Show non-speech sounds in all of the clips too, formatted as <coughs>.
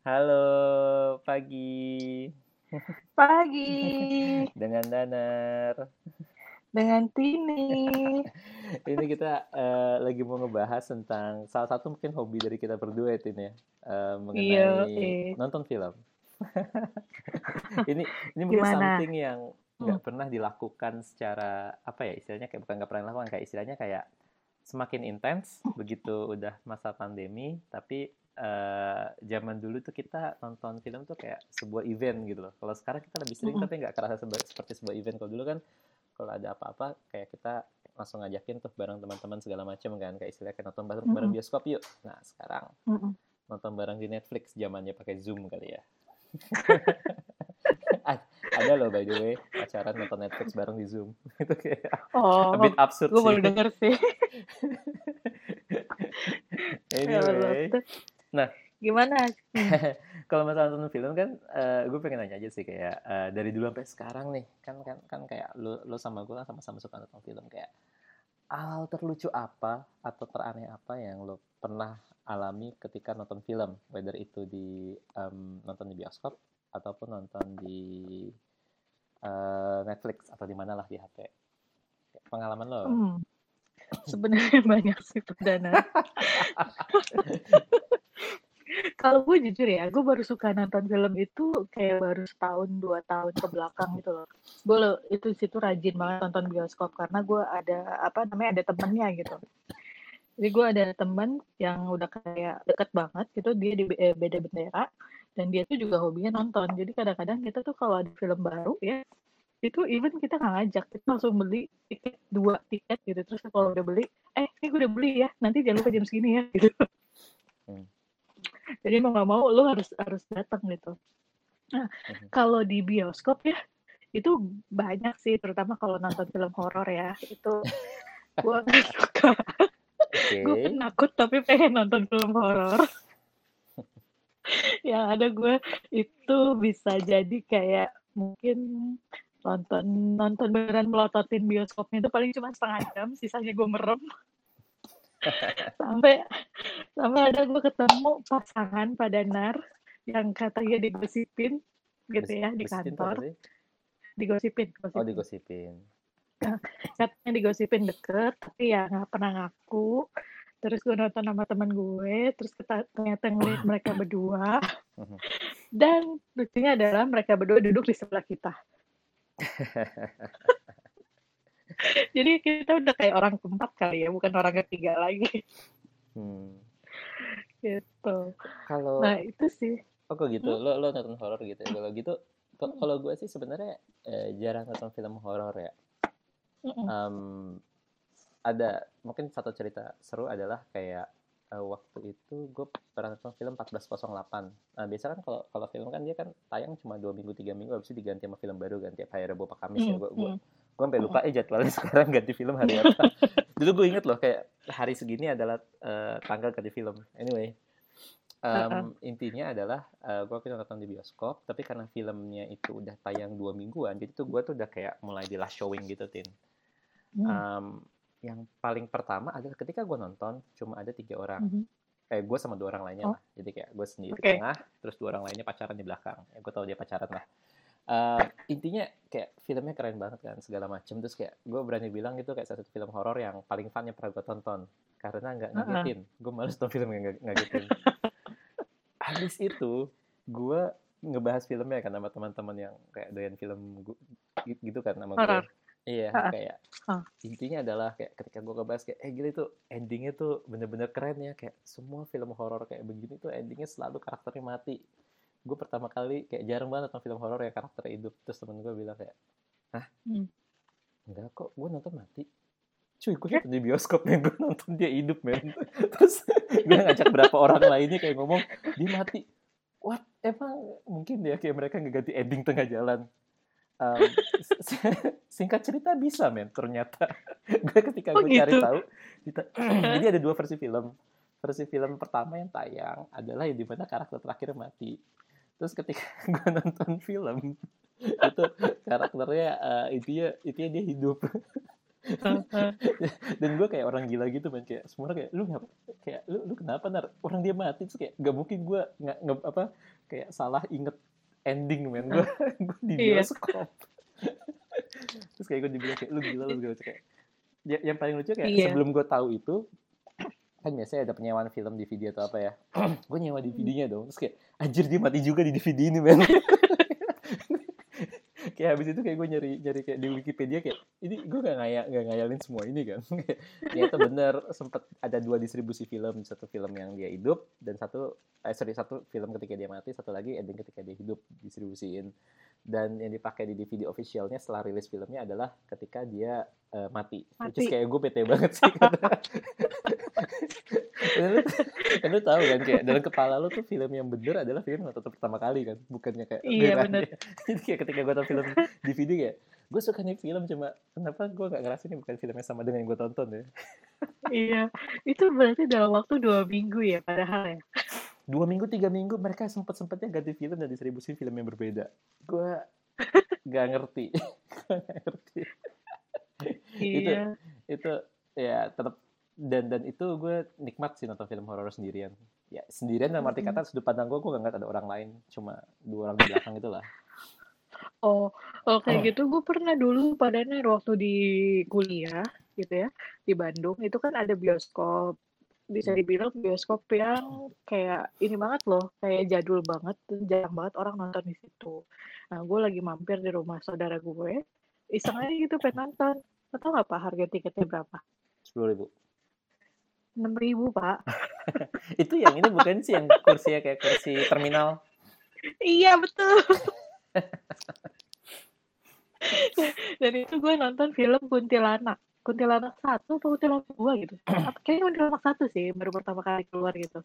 Halo, pagi. Pagi. <laughs> Dengan Danar. Dengan Tini. <laughs> Ini kita uh, lagi mau ngebahas tentang salah satu mungkin hobi dari kita berdua ya, Tin ya. Uh, mengenai iya, eh. nonton film. <laughs> ini ini mungkin Gimana? something yang nggak hmm. pernah dilakukan secara apa ya istilahnya kayak bukan nggak pernah dilakukan kayak istilahnya kayak semakin intens begitu udah masa pandemi tapi uh, zaman dulu tuh kita nonton film tuh kayak sebuah event gitu loh. Kalau sekarang kita lebih sering mm -hmm. tapi nggak kerasa seperti sebuah event. Kalau dulu kan kalau ada apa-apa kayak kita langsung ngajakin tuh bareng teman-teman segala macam kan. Kayak istilahnya kayak nonton bareng, bareng bioskop yuk. Nah sekarang mm -hmm. nonton bareng di Netflix zamannya pakai Zoom kali ya. <laughs> Ada loh by the way pacaran nonton Netflix bareng di Zoom. <laughs> Itu kayak oh, a bit absurd gue baru denger sih. <laughs> Anyway nah gimana <laughs> kalau masalah nonton film kan uh, gue pengen nanya aja sih kayak uh, dari dulu sampai sekarang nih kan kan kan kayak lo lo sama gue kan sama-sama suka nonton film kayak hal terlucu apa atau teraneh apa yang lo pernah alami ketika nonton film whether itu di um, nonton di bioskop ataupun nonton di uh, Netflix atau di mana lah di HP. Pengalaman lo? Hmm. Sebenarnya <laughs> banyak sih perdana. <laughs> Kalau gue jujur ya, gue baru suka nonton film itu kayak baru setahun dua tahun ke belakang gitu loh. Gue itu situ rajin banget nonton bioskop karena gue ada apa namanya ada temennya gitu. Jadi gue ada temen yang udah kayak deket banget gitu, dia di eh, beda bendera dan dia tuh juga hobinya nonton jadi kadang-kadang kita tuh kalau ada film baru ya itu even kita nggak ngajak kita langsung beli tiket dua tiket gitu terus kalau udah beli eh ini gue udah beli ya nanti jangan lupa jam segini ya gitu. Jadi mau nggak mau lo harus harus datang gitu nah hmm. kalau di bioskop ya itu banyak sih terutama kalau nonton film horor ya itu <laughs> gue nggak suka okay. gue penakut tapi pengen nonton film horor yang ada gue itu bisa jadi kayak mungkin nonton nonton beneran melototin bioskopnya itu paling cuma setengah jam sisanya gue merem sampai sampai ada gue ketemu pasangan pada nar yang katanya digosipin gitu ya di kantor. digosipin, digosipin. oh digosipin. <clears throat> Katanya digosipin deket tapi ya nggak pernah ngaku. Terus gue nonton sama teman gue terus kita ternyata ngeliat mereka berdua. <laughs> Dan lucunya adalah mereka berdua duduk di sebelah kita <laughs> <laughs> jadi kita udah kayak orang keempat kali ya bukan orang ketiga lagi hmm. gitu kalau nah itu sih oh kok gitu hmm? lo lo nonton horor gitu ya kalau gitu kalau gue sih sebenarnya eh, jarang nonton film horor ya um, ada mungkin satu cerita seru adalah kayak uh, waktu itu gue pernah nonton film 1408. Nah, biasanya kan kalau kalau film kan dia kan tayang cuma dua minggu tiga minggu habis itu diganti sama film baru kan tiap hari Rabu apa Kamis ya. Gue gue gue sampai lupa eh jadwalnya <laughs> sekarang ganti film hari apa. Dulu gue inget loh kayak hari segini adalah uh, tanggal ganti film. Anyway, um, uh -uh. intinya adalah uh, gue waktu nonton di bioskop tapi karena filmnya itu udah tayang dua mingguan jadi tuh gue tuh udah kayak mulai di last showing gitu tin um, yang paling pertama adalah ketika gue nonton cuma ada tiga orang. Mm -hmm. Eh, gue sama dua orang lainnya oh. lah. Jadi kayak gue sendiri okay. di tengah, terus dua orang lainnya pacaran di belakang. Ya, gue tau dia pacaran lah. Uh, intinya kayak filmnya keren banget kan segala macem. Terus kayak gue berani bilang itu kayak satu film horor yang paling fun yang pernah gue tonton. Karena nggak ngagetin. Uh -huh. gue males nonton film yang ngagetin. <laughs> Habis itu gue ngebahas filmnya kan sama teman-teman yang kayak doyan film gitu kan sama gue Iya, kayak uh. intinya adalah kayak ketika gue ngebahas kayak eh gila itu endingnya tuh bener-bener keren ya. Kayak semua film horor kayak begini tuh endingnya selalu karakternya mati. Gue pertama kali kayak jarang banget nonton film horor yang karakternya hidup. Terus temen gue bilang kayak, hah? Hmm. Enggak kok, gue nonton mati. Cuy, gue nonton di bioskop nih, gue nonton dia hidup men. <laughs> Terus gue ngajak berapa orang lainnya kayak ngomong, dia mati. What? Emang mungkin ya kayak mereka ngeganti ending tengah jalan um, singkat cerita bisa men ternyata <laughs> gue ketika gue oh, cari gitu? tahu <clears throat> jadi ada dua versi film versi film pertama yang tayang adalah yang di mana karakter terakhir mati terus ketika <laughs> gue nonton film itu karakternya uh, intinya intinya dia hidup. <laughs> Dan gue kayak orang gila gitu man kayak semua kayak lu ngapa kayak lu lu kenapa nar? Orang dia mati. Terus kayak gak mungkin gue nggak apa kayak salah inget ending man gue <laughs> gue di iya. bioskop. Terus kayak gue dibilang kayak lu gila lu gila. Kayak ya, yang paling lucu kayak iya. sebelum gue tahu itu kan biasanya ada penyewaan film DVD atau apa ya <clears throat> gue nyewa DVD-nya dong terus kayak anjir dia mati juga di DVD ini men <laughs> kayak habis itu kayak gue nyari nyari kayak di Wikipedia kayak ini gue gak ngayal gak ngayalin semua ini kan <laughs> itu bener sempet ada dua distribusi film satu film yang dia hidup dan satu eh sorry satu film ketika dia mati satu lagi ending ketika dia hidup distribusiin dan yang dipakai di DVD officialnya setelah rilis filmnya adalah ketika dia uh, mati. mati. Which is kayak gue bete banget sih. <laughs> lu, lu tahu kan kayak dalam kepala lu tuh film yang bener adalah film yang nonton pertama kali kan, bukannya kayak iya bener. <laughs> Jadi kayak ketika gue nonton film DVD kayak gue suka nih film cuma kenapa gue gak ngerasa ini bukan film yang sama dengan yang gue tonton ya. <laughs> iya, itu berarti dalam waktu dua minggu ya padahal ya dua minggu tiga minggu mereka sempet sempetnya ganti film dan distribusi film yang berbeda gue gak ngerti <laughs> gak ngerti iya. itu itu ya tetap dan dan itu gue nikmat sih nonton film horor sendirian ya sendirian dalam arti kata sudut pandang gue gue gak ngeliat ada orang lain cuma dua orang di belakang itulah oh oh kayak oh. gitu gue pernah dulu padanya waktu di kuliah gitu ya di Bandung itu kan ada bioskop bisa dibilang bioskop yang kayak ini banget loh, kayak jadul banget, jarang banget orang nonton di situ. Nah, gue lagi mampir di rumah saudara gue, iseng aja gitu pengen nonton. Lo tau gak Pak harga tiketnya berapa? Sepuluh ribu. Enam ribu Pak. <laughs> itu yang ini bukan sih yang kursi kayak kursi terminal? iya betul. <laughs> Dan itu gue nonton film Kuntilanak. Kuntilanak satu atau kuntilanak dua gitu? Kayaknya kuntilanak satu sih baru pertama kali keluar gitu.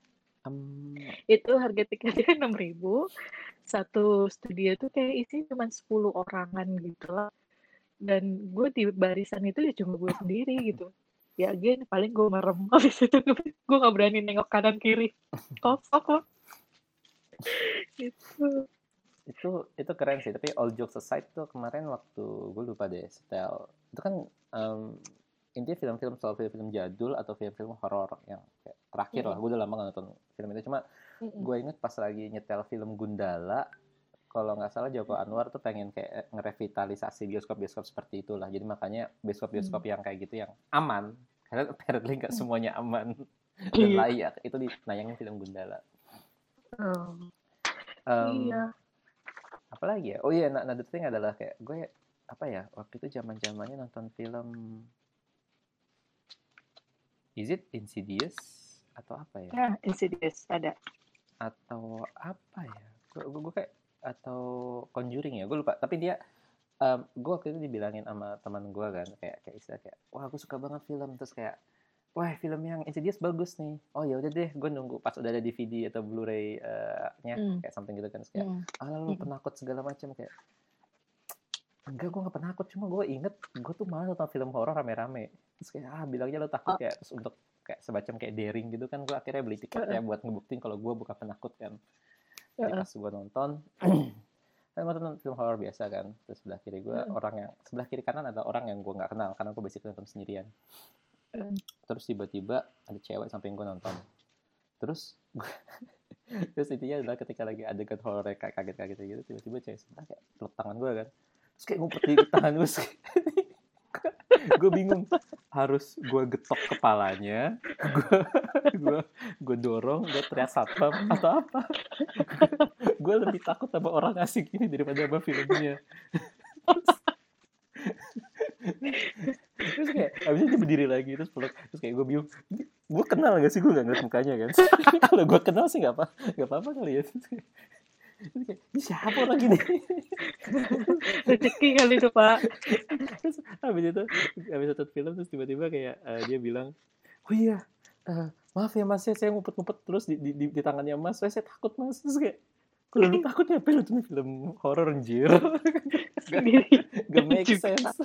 Um... itu harga tiketnya <laughs> enam ribu. Satu studio itu kayak isi cuma sepuluh orangan gitu lah. Dan gue di barisan itu ya cuma gue sendiri gitu ya again paling gue merem. <laughs> Habis itu gue gak berani nengok kanan kiri. Kosong kok gitu. Itu itu keren sih tapi all jokes aside tuh kemarin waktu gue lupa deh setel. Itu kan um, intinya film-film soal film-film jadul atau film-film horor yang kayak terakhir mm -hmm. lah gue udah lama gak nonton film itu. Cuma mm -hmm. gue inget pas lagi nyetel film Gundala kalau nggak salah Joko Anwar tuh pengen kayak ngerevitalisasi bioskop-bioskop seperti itulah jadi makanya bioskop-bioskop mm. yang kayak gitu yang aman karena apparently nggak semuanya aman <laughs> dan iya. layak itu dinayangin film Gundala um, iya apalagi ya oh iya another thing adalah kayak gue apa ya waktu itu zaman zamannya nonton film is it Insidious atau apa ya? Ya, Insidious ada. Atau apa ya? Gue kayak atau Conjuring ya, gue lupa. Tapi dia, um, gue waktu itu dibilangin sama teman gue kan, kayak kayak istilah kayak, wah gue suka banget film, terus kayak, wah film yang Insidious bagus nih. Oh ya udah deh, gue nunggu pas udah ada DVD atau Blu-ray-nya mm. kayak something gitu kan, terus kayak, mm. ah lalu mm. penakut segala macam kayak, enggak gue gak penakut cuma gue inget gue tuh malah nonton film horor rame-rame terus kayak ah bilangnya lo takut kayak terus untuk kayak semacam kayak daring gitu kan gue akhirnya beli tiket ya buat ngebuktiin kalau gue bukan penakut kan ya, pas gue nonton <clears throat> kan gue nonton film horor biasa kan terus sebelah kiri gue orang yang sebelah kiri kanan ada orang yang gue nggak kenal karena gue basically nonton sendirian. Terus tiba-tiba ada cewek samping gue nonton. Terus gue <laughs> terus intinya adalah ketika lagi adegan horor kayak kaget-kaget gitu tiba-tiba cewek sebelah kayak peluk tangan gue kan. Terus kayak ngumpet di tangan gue <laughs> gue bingung. Harus gue getok kepalanya gue gue gue dorong gue teriak satpam atau apa? Gue lebih takut sama orang asing ini daripada sama filmnya. Terus kayak abis itu dia berdiri lagi terus peluk. Terus kayak gue bingung gue kenal gak sih? Gue gak ngeliat mukanya kan? Kalau gue kenal sih gak apa gak apa apa kali ya ini siapa orang gini <laughs> rezeki kali itu pak. Terus habis itu habis itu film terus tiba-tiba kayak uh, dia bilang oh iya uh, maaf ya mas ya saya ngumpet-ngumpet terus di, di, di, di tangannya mas saya, saya takut mas. Terus kayak kalau lu takut ya film itu film horor anjir. Gak, <laughs> gak make sense.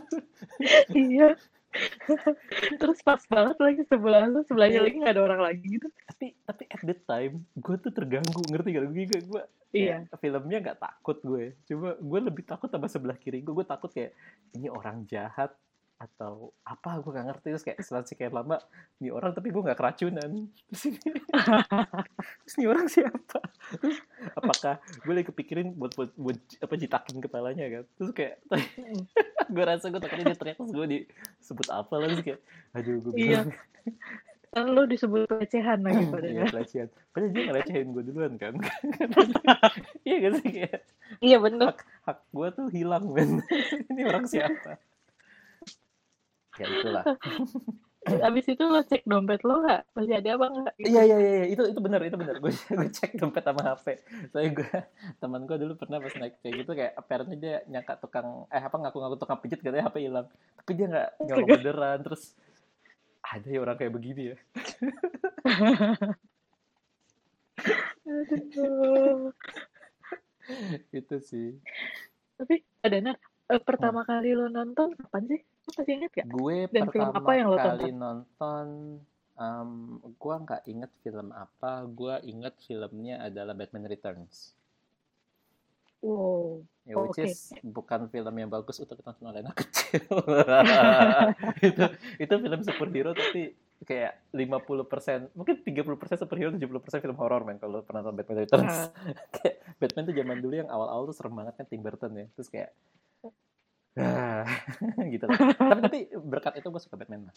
Iya <laughs> terus pas banget lagi sebelah lu sebelahnya lagi gak ada orang lagi gitu. Tapi tapi at the time gue tuh terganggu ngerti gak gue gue iya. ya, filmnya nggak takut gue. Cuma gue lebih takut sama sebelah kiri gue gue takut kayak ini orang jahat atau apa gue gak ngerti. Terus kayak setelah sekian lama nih orang tapi gue gak keracunan. Terus ini <laughs> terus orang siapa? Terus apakah gue lagi kepikirin buat buat, buat apa jitakin kepalanya kan? Terus kayak <laughs> gue rasa gue takutnya dia teriak terus gue disebut apa lagi kayak aduh gue iya. lo disebut pelecehan lagi padahal iya pelecehan. Padahal dia ngelecehin gue duluan kan? <laughs> Iya gak sih kayak iya bener. hak, hak gue tuh hilang men. Ini orang siapa ya itulah. <laughs> Abis itu lo cek dompet lo nggak? Masih ada apa nggak? Gitu. iya iya iya itu itu benar itu benar. Gue <laughs> gue cek dompet sama hp soalnya gue teman gue dulu pernah pas naik kayak gitu kayak apparently dia nyangka tukang eh apa ngaku-ngaku tukang pijit katanya hp hilang. Tapi dia nggak nggak beneran. Terus ada ya orang kayak begini ya. <laughs> Itu sih. Tapi ada eh, pertama kali lo nonton kapan sih lo masih inget gak gue Dan film pertama apa yang lo kali nonton um, gue nggak inget film apa gue inget filmnya adalah Batman Returns wow Ya, which Oke. is bukan film yang bagus untuk ditonton oleh anak <laughs> kecil. itu itu film superhero tapi kayak 50%, mungkin 30% superhero, 70% film horor men kalau pernah nonton Batman Returns. <laughs> kayak Batman tuh zaman dulu yang awal-awal tuh serem banget kan Tim Burton ya. Terus kayak ah, <laughs> gitu lah. <laughs> Tapi tapi berkat itu gue suka Batman lah.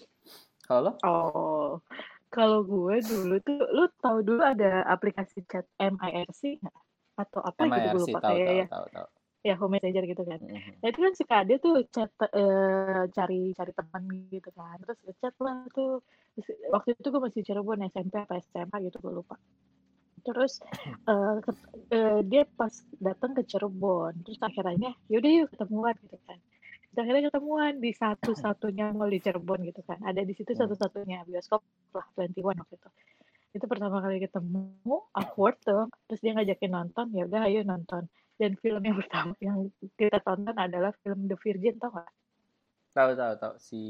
Kalau lo? oh kalau gue dulu tuh lo tahu dulu ada aplikasi chat MIRC nggak atau apa gitu gue MIRC lupa tahu kayak tahu ya tahu tahu. ya home messenger gitu kan Mhm. Nah itu kan suka ada tuh chat eh, cari cari teman gitu kan. Terus chat lah tuh. Waktu itu gue masih Cirebon SMP apa SMA gitu gue lupa. Terus eh, ket- eh, dia pas datang ke Cirebon. Terus akhirnya yaudah yuk ketemuan gitu kan. Terus akhirnya ketemuan di satu-satunya mall di Cirebon gitu kan. Ada di situ Hmm. satu-satunya bioskop lah 21 waktu itu. Itu pertama kali ketemu awkward tuh. Terus dia ngajakin nonton, ya udah ayo nonton dan film yang <laughs> pertama yang kita tonton adalah film The Virgin tau gak? Tahu tahu tahu si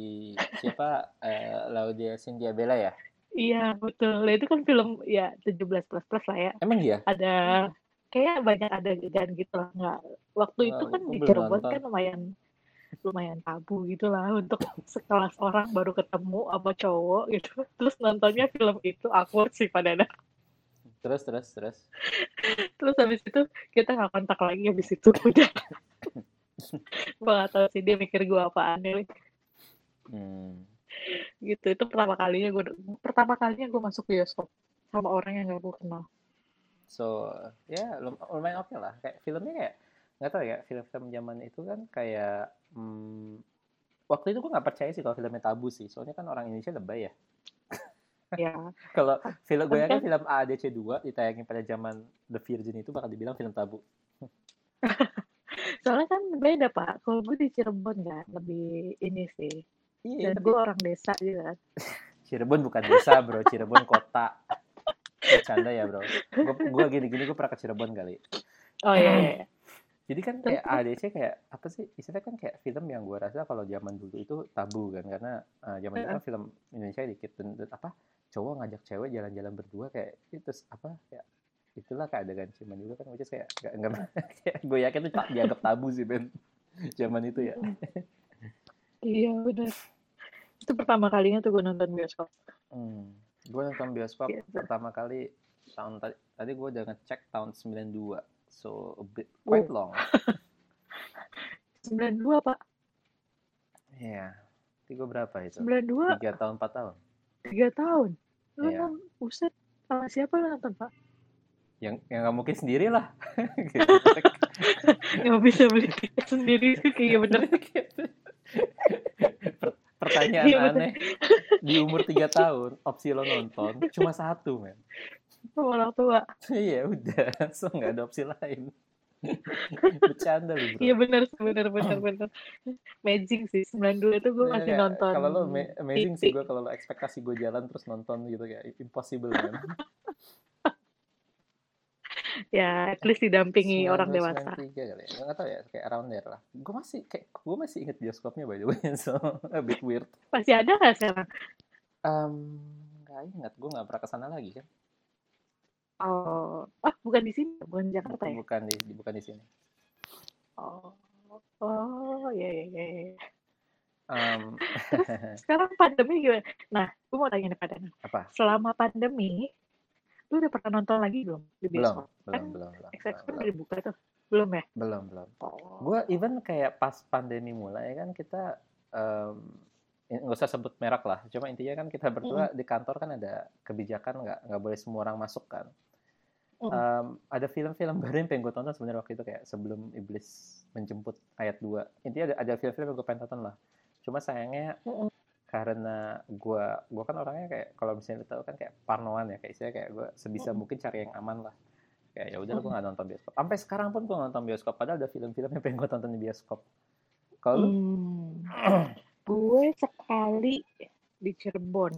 siapa eh, Laudia Cynthia Bella ya? Iya betul. Nah, itu kan film ya 17 plus plus lah ya. Emang iya? Ada kayak banyak adegan gitu lah. Nggak waktu itu Oh, kan gue di Cirebon kan lumayan lumayan tabu gitu lah untuk sekelas orang baru ketemu sama cowok gitu. Terus nontonnya film itu awkward sih pada anak. Terus terus terus. Terus habis itu kita nggak kontak lagi habis itu <laughs> udah. gue gak tau sih dia mikir gue apaan nih. Hmm. gitu itu pertama kalinya gue pertama kalinya gue masuk bioskop sama orang yang gak gue kenal So ya lum- lumayan oke lah. Kayak filmnya kayak nggak tahu ya film-film zaman itu kan kayak hmm, waktu itu gue nggak percaya sih kalau filmnya tabu sih. Soalnya kan orang Indonesia lebay ya. ya <laughs> Kalau film gue Kan- yakin film AADC 2 ditayangin pada zaman The Virgin itu bakal dibilang film tabu. <laughs> soalnya kan beda pak kalau gue di Cirebon kan lebih ini sih Iya, dan tapi gue orang desa juga <laughs> Cirebon bukan desa bro, Cirebon kota. Bercanda ya bro. Gue gini-gini gue pernah ke Cirebon kali. oh iya, iya. <clears throat> Jadi kan kayak ADC kayak apa sih? Istilahnya kan kayak film yang gue rasa kalau zaman dulu itu tabu kan karena uh, zaman itu kan film Indonesia dikit dan, dan apa cowok ngajak cewek jalan-jalan berdua kayak itu apa kayak itulah kayak adegan ciuman juga kan which kayak nggak nggak <laughs> kayak gue yakin itu tak dianggap tabu sih Ben zaman itu ya. <laughs> iya bener itu pertama kalinya tuh gue nonton bioskop Hmm. Gue nonton bioskop Gitu. pertama kali tahun tadi tadi gue udah ngecek tahun 92 so a bit quite Oh. long. <laughs> 92 pak Iya. Tapi gue berapa itu? 92 Tiga tahun empat tahun. tiga tahun lu Iya. nonton buset sama siapa lu nonton pak Yang yang nggak mungkin sendiri lah. <laughs> Nggak bisa beli tiket sendiri sih kayak bener Gitu. <laughs> Per- Pertanyaan Iya, aneh di umur tiga tahun opsi lo nonton cuma satu men. Sama orang tua <laughs> Iya udah, so nggak ada opsi lain. <laughs> Bercanda lu bro. Iya benar benar benar benar. Magic sih 92 itu gue masih nonton. Kalau lo ama- amazing sih gue kalau lo ekspektasi gue jalan terus nonton gitu kayak impossible kan. <laughs> Ya, at least didampingi orang 92, dewasa. 93 kali ya. Nggak tahu ya, kayak around there lah. Gue masih kayak gue masih inget bioskopnya by the way, so a bit weird. Masih ada nggak sekarang? Um, nggak ingat, gue nggak pernah ke sana lagi kan. Oh, ah bukan di sini, bukan di Jakarta ya? Bukan di, bukan di sini. Oh, oh ya ya ya. ya. Um, <laughs> sekarang pandemi gimana? Nah, gue mau tanya nih pada Apa? Selama pandemi, lu udah pernah nonton lagi belum di bioskop? Belum, kan belum, belum. XX kan udah dibuka tuh. Belum ya? Belum, belum. Oh. Gue even kayak pas pandemi mulai kan kita um, nggak usah sebut merek lah. Cuma intinya kan kita berdua mm. di kantor kan ada kebijakan nggak nggak boleh semua orang masuk kan. Um, ada film-film <laughs> baru yang pengen gue tonton sebenarnya waktu itu kayak sebelum iblis menjemput ayat 2 intinya ada ada film-film yang gue pengen tonton lah. Cuma sayangnya mm karena gue gue kan orangnya kayak kalau misalnya tahu kan kayak parnoan ya kayak saya kayak gue sebisa mm mungkin cari yang aman lah. Kayak ya udah mm gue nggak nonton bioskop. Sampai sekarang pun gue nonton bioskop padahal ada film-film yang pengen gue tonton di bioskop. Kalau hmm. <clears throat> gue sekali di Cirebon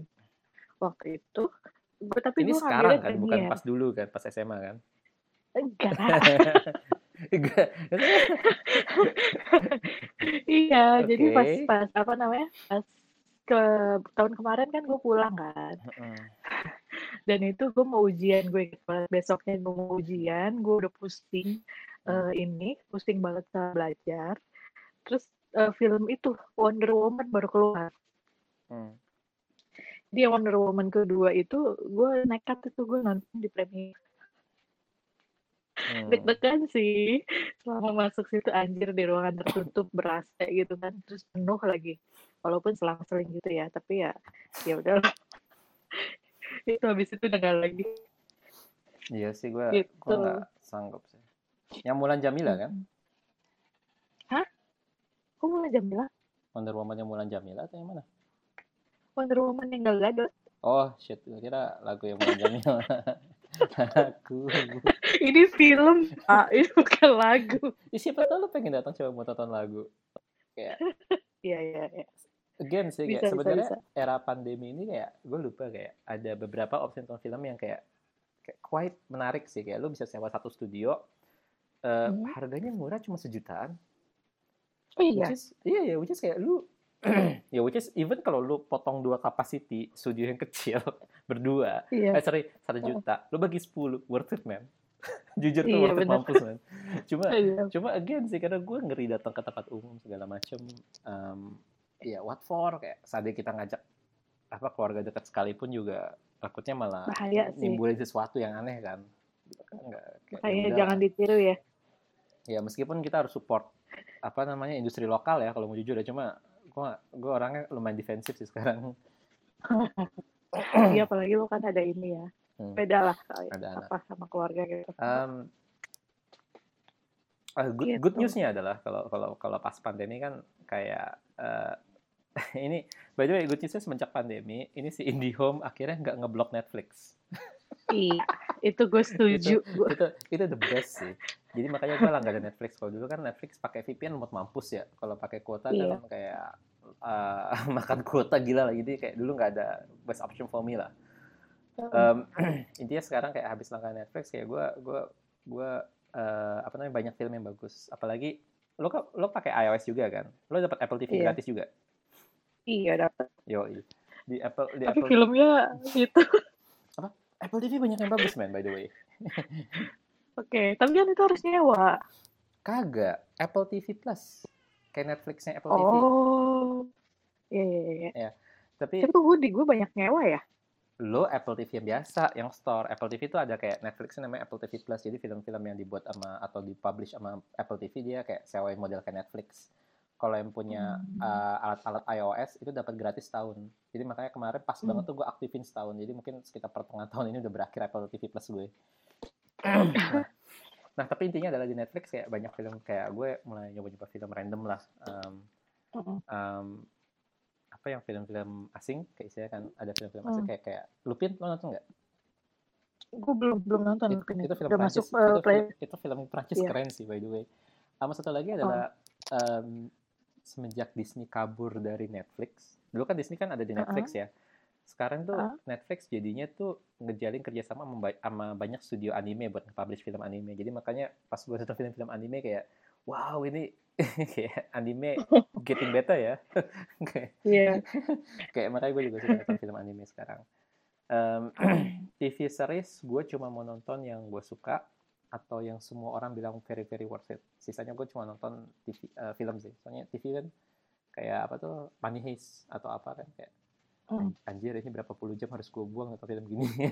waktu itu gue tapi ini gue sekarang kan bukan pas dulu kan pas SMA kan enggak <laughs> iya, okay. jadi pas pas apa namanya? Pas ke tahun kemarin kan gue pulang kan. Dan itu gue mau ujian gue besoknya gue mau ujian, gue udah pusing uh, ini, pusing banget sama belajar. Terus uh, film itu Wonder Woman baru keluar. Hmm. Dia Wonder Woman kedua itu gue nekat itu gue nonton di premiere Hmm. Deg-degan sih selama masuk situ anjir di ruangan tertutup berasa gitu kan terus penuh lagi walaupun selang-seling gitu ya tapi ya ya udah <laughs> itu habis itu udah gak lagi iya sih gue gitu. gue gak sanggup sih yang Mulan Jamila kan kok Mulan Jamila Wonder Woman yang Mulan Jamila atau yang mana Wonder Woman yang Gal Gadot oh shit gue kira lagu yang Mulan Jamila <laughs> Aku. ini film, ah, ini bukan lagu. Ya, siapa tahu lo pengen datang coba mau tonton lagu. Kayak. <laughs> Iya iya. iya. Again sih, kayak sebenarnya era pandemi ini kayak gue lupa kayak ada beberapa opsi nonton film yang kayak kayak quite menarik sih kayak lo bisa sewa satu studio, uh, hmm. harganya murah cuma sejutaan. Oh iya. Which is, iya ya, which is kayak lu <clears throat> ya which is even kalau lu potong dua capacity studio yang kecil <laughs> berdua yeah. eh sorry satu juta lu bagi sepuluh worth it man. <laughs> Jujur tuh iya, worth it mampus man. <laughs> Cuma yeah. cuma again sih karena gue ngeri datang ke tempat umum segala macem um, ya what for? Kayak saat kita ngajak apa keluarga dekat sekalipun juga takutnya malah Bahaya nimbulin sesuatu yang aneh kan. Enggak, kayak ya jangan ditiru ya. Ya meskipun kita harus support apa namanya industri lokal ya kalau mau jujur ya. Cuma gue gue orangnya lumayan defensif sih sekarang. Iya apalagi lo kan ada ini ya. Hmm. beda lah ada apa anak. sama keluarga gitu. Um, uh, good, gitu. good newsnya adalah kalau kalau kalau pas pandemi kan kayak uh, <laughs> ini by the way good newsnya semenjak pandemi ini si IndiHome akhirnya nggak ngeblok Netflix. Iya itu gue setuju. <laughs> Itu, itu itu the best sih jadi makanya gue langganan Netflix. Kalau dulu kan Netflix pakai VPN buat mampus ya. Kalau pakai kuota iya. kan kayak uh, <laughs> makan kuota gila lah. Jadi kayak dulu nggak ada best option for me lah. Um, <clears throat> intinya sekarang kayak habis langganan Netflix kayak gue gue gue uh, apa namanya banyak film yang bagus. Apalagi lo lo pakai iOS juga kan? Lo dapat Apple TV iya. gratis juga? Iya dapat yo di Apple di tapi Apple filmnya <laughs> itu. Apa? Apple TV banyak yang bagus man by the way <laughs> Oke, tapi kan itu harus nyewa. Kagak, Apple TV Plus. Kayak Netflixnya Apple oh. TV. Oh, iya, iya, iya. Ya, tapi... Tapi gue di gue banyak nyewa ya? Lo Apple TV yang biasa, yang store. Apple TV itu ada kayak Netflixnya namanya Apple TV Plus. Jadi film-film yang dibuat sama atau dipublish sama Apple TV dia kayak sewain model kayak Netflix. Kalau yang punya hmm. uh, alat-alat iOS itu dapat gratis tahun. Jadi makanya kemarin pas hmm. banget tuh gue aktifin setahun. Jadi mungkin sekitar pertengahan tahun ini udah berakhir Apple TV Plus gue <clears throat> nah, tapi intinya adalah di Netflix kayak banyak film kayak gue mulai nyoba-nyoba film random lah um, um, apa yang film-film asing kayak saya kan ada film-film asing mm. kayak kayak Lupin lo nonton nggak? Gue belum belum nonton It, Lupin itu film Udah Prancis, masuk, uh, itu, itu film Prancis yeah. keren sih by the way. Sama satu lagi adalah oh. um, semenjak Disney kabur dari Netflix. Dulu kan Disney kan ada di Netflix uh -huh. ya sekarang tuh uh. Netflix jadinya tuh ngejalin kerjasama sama banyak studio anime buat publish film anime. Jadi makanya pas gue nonton film-film anime kayak, wow ini <laughs> kayak anime getting better ya. <laughs> kayak, yeah. <laughs> kayak makanya gue juga suka nonton film anime sekarang. Um, <clears throat> TV series gue cuma mau nonton yang gue suka atau yang semua orang bilang very very worth it. Sisanya gue cuma nonton TV uh, film sih. Soalnya TV kan kayak apa tuh Money Heist atau apa kan kayak. Anjir ini berapa puluh jam harus gue buang atau film gini? <laughs>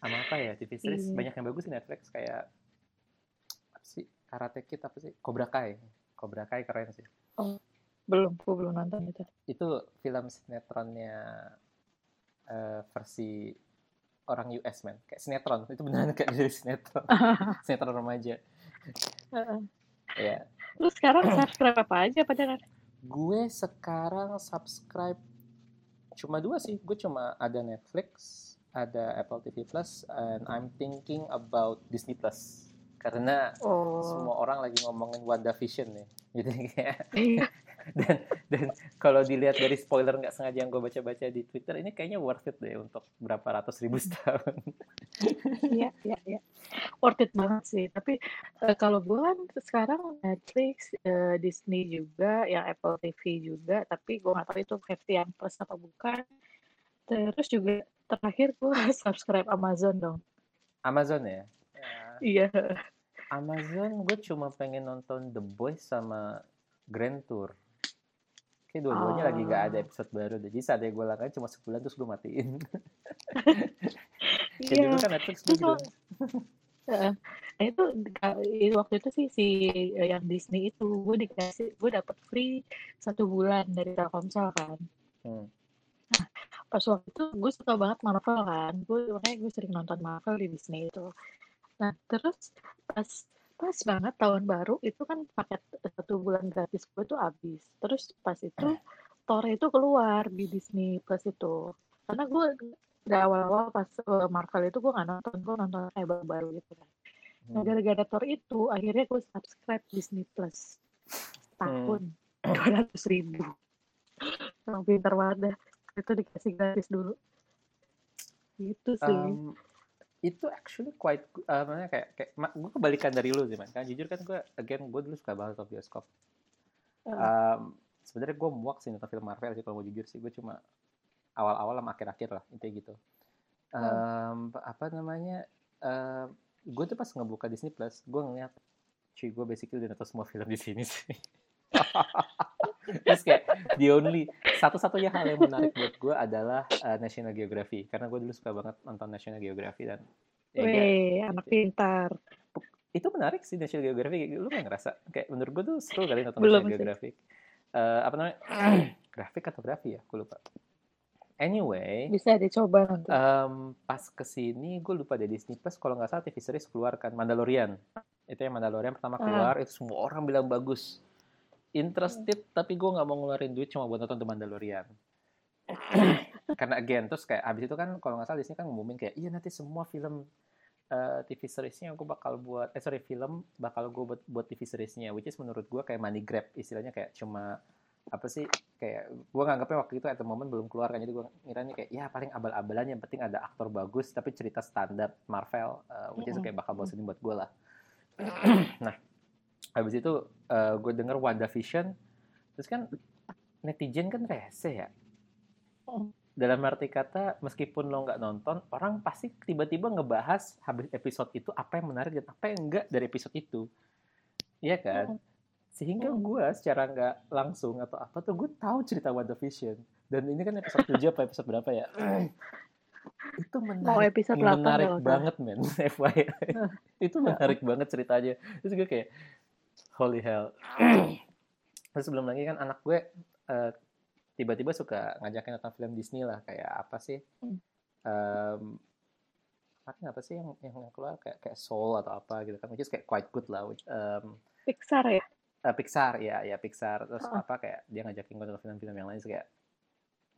Sama apa ya TV series? Iya. banyak yang bagus di Netflix kayak apa sih Karate Kid apa sih? Cobra Kai. Cobra Kai keren sih. Belum, gue belum nonton itu. itu film sinetronnya eh, versi orang US man kayak sinetron itu beneran kayak dari sinetron. <laughs> Sinetron remaja. Ya Lu sekarang subscribe apa aja pada gue sekarang subscribe cuma dua sih gue cuma ada Netflix ada Apple TV Plus and I'm thinking about Disney Plus karena Oh. semua orang lagi ngomongin WandaVision nih <laughs> jadi kayak Iya. <laughs> dan dan kalau dilihat dari spoiler nggak sengaja yang gue baca-baca di Twitter ini kayaknya worth it deh untuk berapa ratus ribu setahun Iya, iya, iya. Worth it banget sih. Tapi eh, kalau gue kan sekarang Netflix, eh, Disney juga, yang Apple TV juga. Tapi gue nggak tahu itu yang plus apa bukan. Terus juga terakhir gue <laughs> subscribe Amazon dong. Amazon ya Iya. Ya, Amazon gue cuma pengen nonton The Boys sama Grand Tour Kayak dua-duanya lagi nggak ada episode baru. Jadi saatnya gue langganan cuma sebulan terus gue matiin. <laughs> Kayak Iya. dulu kan Netflix Terus gitu. Nah itu ka- itu waktu itu sih si eh, yang Disney itu gue dikasih gue dapet free satu bulan dari Telkomsel kan. Hmm. Pas waktu itu gue suka banget Marvel kan. Gue makanya gue sering nonton Marvel di Disney itu. Nah terus pas pas banget tahun baru itu kan paket satu bulan gratis gue tuh habis. Terus pas itu Thor itu keluar di Disney Plus itu. Karena gue dari awal-awal pas eh, Marvel itu gue nggak nonton, gue nonton kayak baru-baru gitu kan. Nah, Hmm. gara-gara Thor itu, akhirnya gue subscribe Disney Plus. Tahun <clears throat> dua ratus ribu. Yang pintar banget dah. Itu dikasih gratis dulu. Gitu sih. Um, itu actually quite uh, maksudnya kayak kayak gue kebalikan dari lu sih man. Kan jujur kan gue again gue dulu suka banget nonton bioskop. Eh, um, sebenarnya gue muak sih nonton film Marvel sih kalau mau jujur sih. Gue cuma awal-awal sama akhir-akhir lah intinya gitu. Um, apa namanya um, gue tuh pas ngebuka Disney Plus gue ngeliat cuy gue basically udah nonton semua <laughs> film di sini sih terus kayak the only satu-satunya hal yang menarik buat gue adalah uh, National Geography. Karena gue dulu suka banget nonton National Geography dan ya, kayak- anak pintar. itu menarik sih National Geographic lu nggak ngerasa? Kayak menurut gue tuh seru kali nonton Belum National sih. Geographic Eh, apa namanya? <clears throat> Grafik atau grafi ya? Gue lupa. Anyway Bisa dicoba nanti. em, pas ke sini gue lupa deh Disney Plus kalau nggak salah TV series keluarkan Mandalorian. Itu yang Mandalorian pertama Ah. keluar itu semua orang bilang bagus interested tapi gue nggak mau ngeluarin duit cuma buat nonton The Mandalorian. <coughs> Karena again terus kayak abis itu kan kalau nggak salah Disney kan ngumumin kayak iya nanti semua film eh, TV seriesnya gue bakal buat eh sorry film bakal gue buat buat TV seriesnya which is menurut gue kayak money grab istilahnya kayak cuma apa sih kayak gue nganggapnya waktu itu at the moment belum keluar kan jadi gue ngiranya kayak ya paling abal-abalan yang penting ada aktor bagus tapi cerita standar Marvel eh, which is kayak bakal bosenin buat gue lah. <coughs> Nah habis itu eh, gue denger WandaVision terus kan netizen kan rese ya. Dalam arti kata meskipun lo nggak nonton orang pasti tiba-tiba ngebahas habis episode itu apa yang menarik dan apa yang enggak dari episode itu. Iya kan? Sehingga gue secara nggak langsung atau apa tuh gue tahu cerita WandaVision. Dan ini kan episode 7 apa episode berapa ya? <clears throat> Itu Mau menarik episode 8 menarik nggak banget men <laughs> FYI itu menarik banget ceritanya. Terus gue kayak holy hell. <clears throat> Terus belum lagi kan anak gue eh, tiba-tiba suka ngajakin nonton film Disney lah kayak apa sih kemarin apa sih yang yang keluar? Kayak kayak Soul atau apa gitu kan which is kayak quite good lah which, em, Pixar ya? eh, Pixar ya ya Pixar. Terus Oh. apa kayak dia ngajakin gue nonton film-film yang lain terus kayak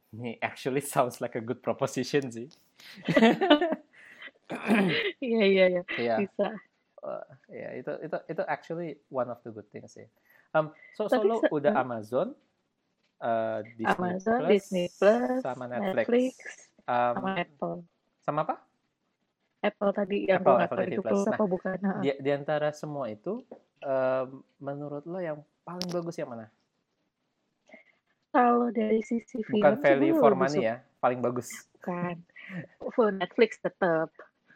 ini actually sounds like a good proposition sih. <laughs> Iya, iya, iya. Iya, Bisa. ya itu itu itu actually one of the good things sih. Um, so Tapi solo se- udah hmm. Amazon, uh, Disney Amazon, Plus, Disney Plus, sama Netflix. Netflix, Um, sama Apple. sama apa? Apple tadi yang Apple, Apple TV itu Plus. apa bukan. Nah, Di, di antara semua itu, um, menurut lo yang paling bagus yang mana? Kalau dari sisi film Bukan value for money ya, paling bagus. kan. Full Netflix tetap.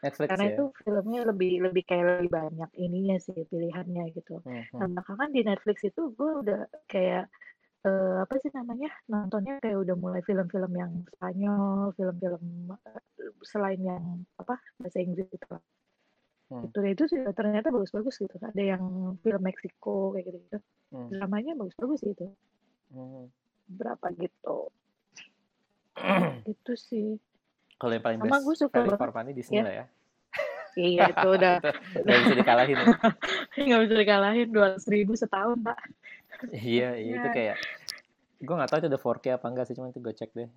Netflix karena ya. itu filmnya lebih lebih kayak lebih banyak ininya sih pilihannya gitu Hmm, nah hmm. belakangan di Netflix itu gue udah kayak eh, apa sih namanya nontonnya kayak udah mulai film-film yang Spanyol film-film eh, selain yang apa bahasa Inggris gitu lah Hmm. itu itu juga ternyata bagus-bagus gitu ada yang film Meksiko kayak gitu gitu Hmm. dramanya bagus-bagus gitu Hmm. berapa gitu <clears throat> itu sih Kalau yang paling Sama best gue suka value for money Disney Ya. lah ya. iya itu <laughs> udah Itu nggak bisa dikalahin. ya. <laughs> nggak bisa dikalahin dua ribu setahun pak iya, iya itu Ya. kayak gue nggak tahu itu udah 4K apa enggak sih, cuma itu gue cek deh.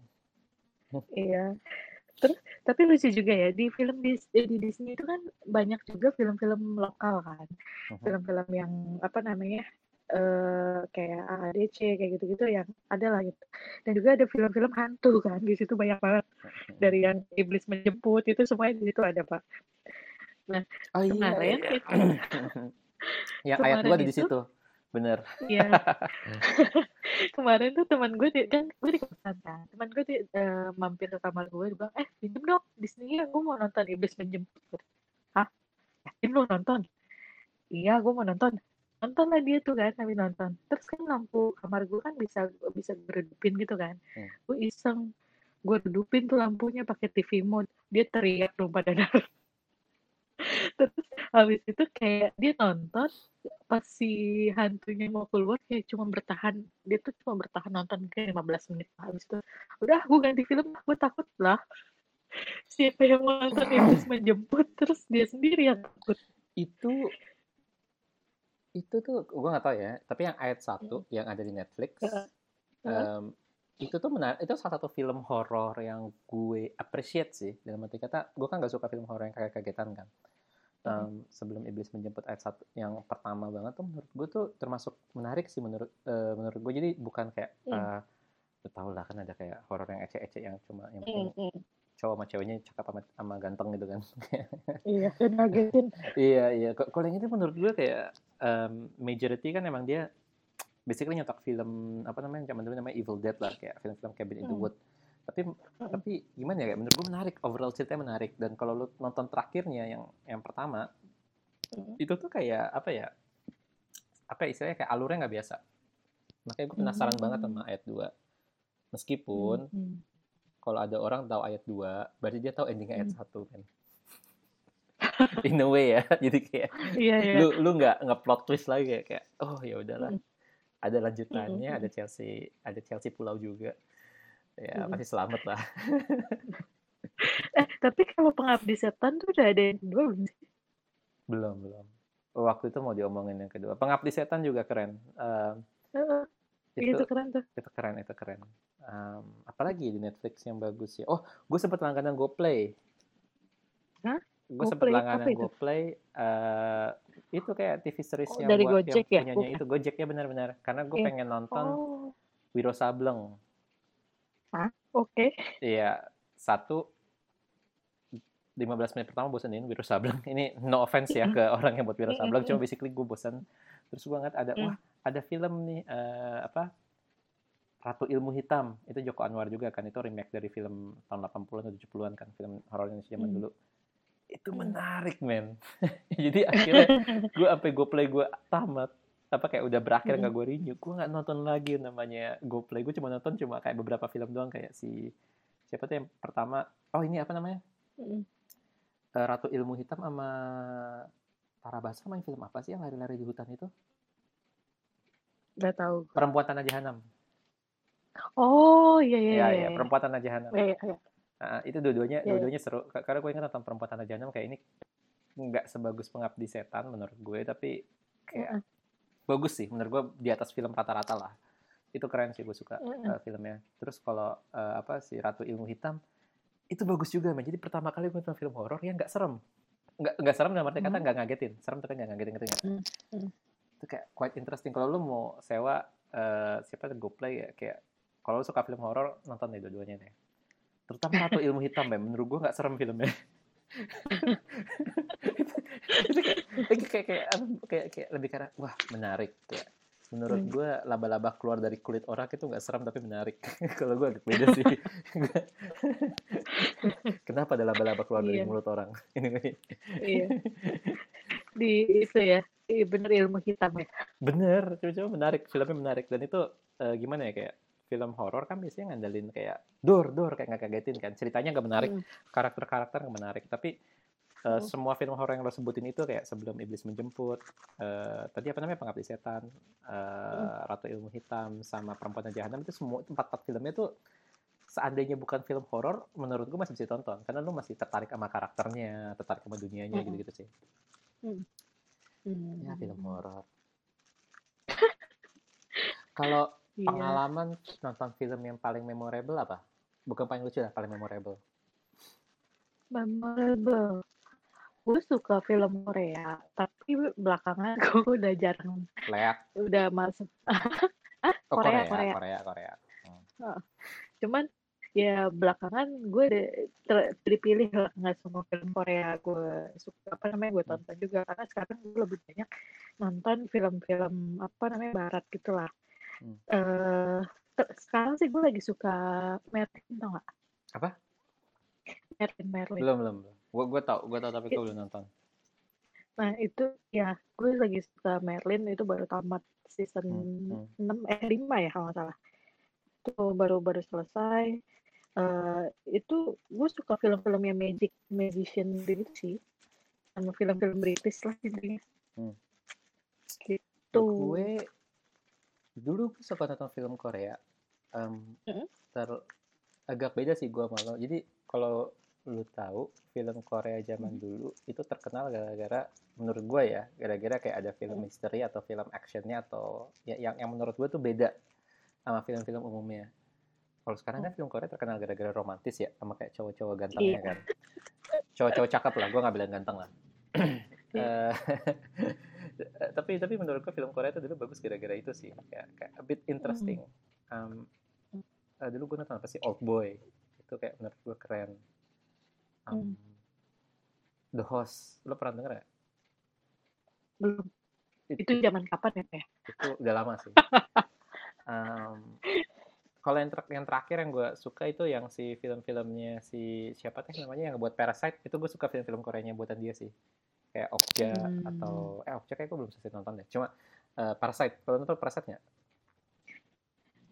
Iya. Terus tapi lucu juga ya di film di, di Disney itu kan banyak juga film-film lokal kan. Mhm. Film-film yang apa namanya? Eh kayak AADC kayak gitu-gitu yang ada lah gitu. Dan juga ada film-film hantu kan. Di situ banyak banget dari yang iblis menjemput itu semuanya di situ ada, Pak. Oh iya. Kemarin iya. itu <clears throat> yang ayat kemarin ada di itu- situ. Bener. Iya. <laughs> <laughs> Kemarin tuh teman gue di, kan gue di kosan kan. Teman gue di, eh, mampir ke kamar gue dia bilang, "Eh, pinjem dong Disney ya, gue mau nonton Iblis Menjemput." Hah? Yakin lu nonton? Iya, gue mau nonton. Nonton lah dia tuh kan, kami nonton. Terus kan lampu kamar gue kan bisa bisa gue redupin gitu kan. Hmm. Gue iseng, gue redupin tuh lampunya pakai TV mode. Dia teriak dong pada <laughs> darah. Terus habis itu kayak dia nonton pas si hantunya mau keluar kayak cuma bertahan dia tuh cuma bertahan nonton kayak 15 menit habis itu udah gue ganti film gue takut lah <laughs> siapa yang mau nonton iblis menjemput terus dia sendiri yang takut Itu itu tuh gue nggak tahu ya. Tapi yang ayat satu yang ada di Netflix, Heeh. em, itu tuh menarik. Itu salah satu film horor yang gue appreciate sih. Dalam arti kata, gue kan gak suka film horor yang kayak kagetan kan. Em, sebelum iblis menjemput ayat satu yang pertama banget tuh menurut gue tuh termasuk menarik sih menurut eh, menurut gue jadi bukan kayak Hmm. eh, lu tau lah kan ada kayak horor yang ecek-ecek yang cuma yang Mm, penting mm. Cowok sama ceweknya cakep sama, sama ganteng gitu kan. <laughs> Iya dan ngagetin. Iya iya. Kalau yang itu menurut gue kayak em, majority kan emang dia basically nyetok film apa namanya zaman dulu namanya Evil Dead lah kayak film-film Cabin in the Hmm. Wood tapi tapi gimana ya kayak menurut gue menarik. Overall ceritanya menarik. Dan kalau lu nonton terakhirnya yang yang pertama Mm. itu tuh kayak apa ya apa ya, istilahnya kayak alurnya nggak biasa. Makanya gue penasaran banget sama ayat 2 meskipun Mm, mm. Kalau ada orang tahu ayat 2 berarti dia tahu ending ayat Hmm. 1 kan? <laughs> In a way ya <laughs> jadi kayak iya iya. lu lu nggak nggak plot twist lagi kayak, kayak oh ya udahlah. Mm. ada lanjutannya Mm, mm, ada Chelsea ada Chelsea Pulau juga. Ya Mm. pasti selamat lah. <laughs> Eh tapi kalau pengabdi setan tuh udah ada yang kedua belum sih? Belum belum. Waktu itu mau diomongin yang kedua. Pengabdi setan juga keren. Em, Heeh, itu itu keren tuh. itu keren itu keren Em, apalagi di Netflix yang bagus ya oh gue sempet langganan GoPlay Hah? gue sempet langganan itu? GoPlay eh itu kayak TV series Oh, yang dari buat Gojek yang ya? punyanya Bukan. itu Gojek ya benar-benar karena gue Iya. pengen nonton oh Wiro Sableng oke Iya, satu 15 menit pertama bosenin Wiro Sableng. Ini no offense ya ke orang yang buat Wiro Sableng, cuma basically gue bosan. Terus gue ngeliat ada, Mm. wah ada film nih, eh, apa, Ratu Ilmu Hitam. Itu Joko Anwar juga kan, itu remake dari film tahun 80-an atau 70-an kan, film horor Indonesia zaman Mm. dulu. Itu Mm. menarik, men. <laughs> Jadi akhirnya <laughs> gue sampai gue play gue tamat apa kayak udah berakhir Mm. nggak gue renew gue nggak nonton lagi namanya GoPlay gue cuma nonton cuma kayak beberapa film doang kayak si siapa tuh yang pertama oh ini apa namanya Mm. Eh, Ratu Ilmu Hitam sama Tara Basro main film apa sih yang lari-lari di hutan itu Gak tahu. Perempuan Tanah Jahanam Oh iya iya ya iya. ya Perempuan Tanah Jahanam Iya iya. iya. Nah, itu dua-duanya Iya, iya. dua-duanya seru Ka- karena gue ingat nonton Perempuan Tanah Jahanam kayak ini nggak sebagus Pengabdi Setan menurut gue tapi kayak Mm-mm. bagus sih menurut gue di atas film rata-rata lah itu keren sih gue suka Mm-mm. uh, filmnya terus kalau uh, apa si Ratu Ilmu Hitam itu bagus juga man jadi pertama kali gue nonton film horor yang nggak serem nggak nggak serem dalam arti kata nggak ngagetin serem tapi nggak ngagetin Hmm, hmm. itu kayak quite interesting kalau lu mau sewa uh, siapa GoPlay ya kayak kalau suka film horor nonton deh dua-duanya deh. Terutama Ratu Ilmu Hitam ya menurut gue nggak serem filmnya. <laughs> Itu kayak, kayak, kayak, kayak, kayak, kayak lebih karena wah menarik. Kayak menurut hmm. gue laba-laba keluar dari kulit orang itu nggak seram tapi menarik. <laughs> Kalau gue agak beda sih. <laughs> Kenapa ada laba-laba keluar iya. dari mulut orang? Iya. Di itu ya iya bener ilmu hitam ya. Bener coba-coba menarik filmnya menarik. Dan itu uh, gimana ya kayak film horor kan biasanya ngandelin kayak dor dor kayak nggak kagetin kan. Ceritanya nggak menarik hmm. karakter-karakter nggak menarik. Tapi Uh, semua film horor yang lo sebutin itu kayak sebelum iblis menjemput, uh, tadi apa namanya pengabdi setan, uh, ratu ilmu hitam, sama perempuan jahanam itu semua empat empat filmnya tuh seandainya bukan film horor, menurut gue masih bisa ditonton. Karena lo masih tertarik sama karakternya, tertarik sama dunianya gitu gitu sih. Ya film horor. <laughs> Kalau yeah. pengalaman nonton film yang paling memorable apa? Bukan paling lucu lah, paling memorable. Memorable gue suka film Korea tapi belakangan <laughs> gue udah jarang Leak. udah masuk <laughs> oh, Korea Korea Korea Korea, Hmm. cuman ya belakangan gue dipilih lah nggak semua film Korea gue suka apa namanya gue tonton juga karena sekarang gue lebih banyak nonton film-film apa namanya barat gitulah hmm. uh, sekarang sih gue lagi suka Merlin tau gak? apa Merlin Merlin belum belum Gue gue tau, gue tau tapi gue belum nonton. Nah itu ya gue lagi suka Merlin itu baru tamat season hmm, hmm. 6 eh 5 ya kalau nggak salah. Itu baru baru selesai. Uh, itu gue suka film-film yang magic magician gitu sih sama film-film British lah intinya. Hmm. Gitu. Gue dulu gue suka nonton film Korea. Um, -hmm. ter agak beda sih gue malah. Jadi kalau lu tahu film Korea zaman hmm. dulu itu terkenal gara-gara menurut gue ya gara-gara kayak ada film misteri atau film actionnya atau ya, yang yang menurut gue tuh beda sama film-film umumnya kalau sekarang kan hmm. film Korea terkenal gara-gara romantis ya sama kayak cowok-cowok gantengnya yeah. kan cowok-cowok cakep lah gue nggak bilang ganteng lah yeah. <laughs> tapi tapi menurut gue film Korea itu dulu bagus gara-gara itu sih. Kayak, kayak a bit interesting. Um, uh, dulu gue nonton apa sih? Old Boy. Itu kayak menurut gue keren. Um, hmm. The Host. Lo pernah denger ya belum. Itu, itu zaman kapan ya itu udah lama sih. <laughs> Um, kalau yang, ter yang terakhir yang gue suka itu yang si film-filmnya si siapa teh namanya yang buat Parasite itu gue suka film-film Koreanya buatan dia sih kayak Okja hmm. atau eh Okja kayak gue belum selesai nonton deh cuma uh, Parasite kalau nonton Parasite nggak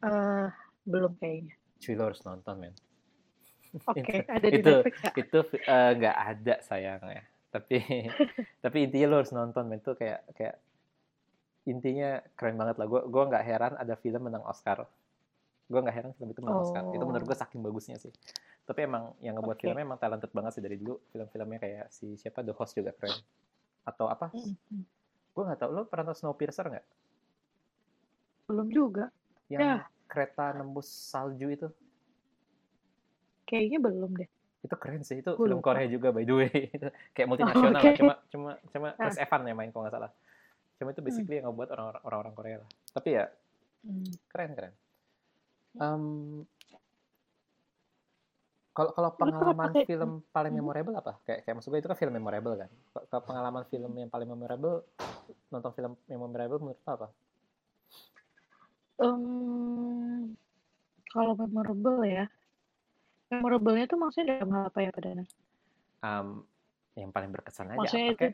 uh, belum kayaknya Cuy lo harus nonton men <laughs> Oke, okay, ada di itu, Netflix ya? Itu eh, nggak uh, ada sayangnya. Tapi <laughs> tapi intinya lo harus nonton, men. Itu kayak kayak intinya keren banget lah. Gue gue nggak heran ada film menang Oscar. Gue nggak heran film itu menang oh. Oscar. Itu menurut gue saking bagusnya sih. Tapi emang yang ngebuat okay. filmnya emang talented banget sih dari dulu. Film-filmnya kayak si siapa The Host juga keren. Atau apa? Mm -hmm. Gue nggak tahu. Lo pernah nonton Snowpiercer nggak? Belum juga. Yang ya. kereta nembus salju itu. Kayaknya belum deh. Itu keren sih. Itu Gua film. Korea juga by the way. kayak multinasional oh, okay. Cuma cuma cuma ah. Chris Evans yang main kalau nggak salah. Cuma itu hmm. basically hmm. yang ngebuat orang-orang Korea lah. Tapi ya hmm. keren keren. Um, kalau kalau pengalaman pakai, film paling hmm. memorable apa? Kayak kayak maksud gue itu kan film memorable kan. Kalau pengalaman film yang paling memorable nonton film yang memorable menurut apa? Um, kalau memorable ya, Memorable-nya tuh maksudnya dalam hal apa ya, Pak Dana? Um, yang paling berkesan aja Maksudnya apa itu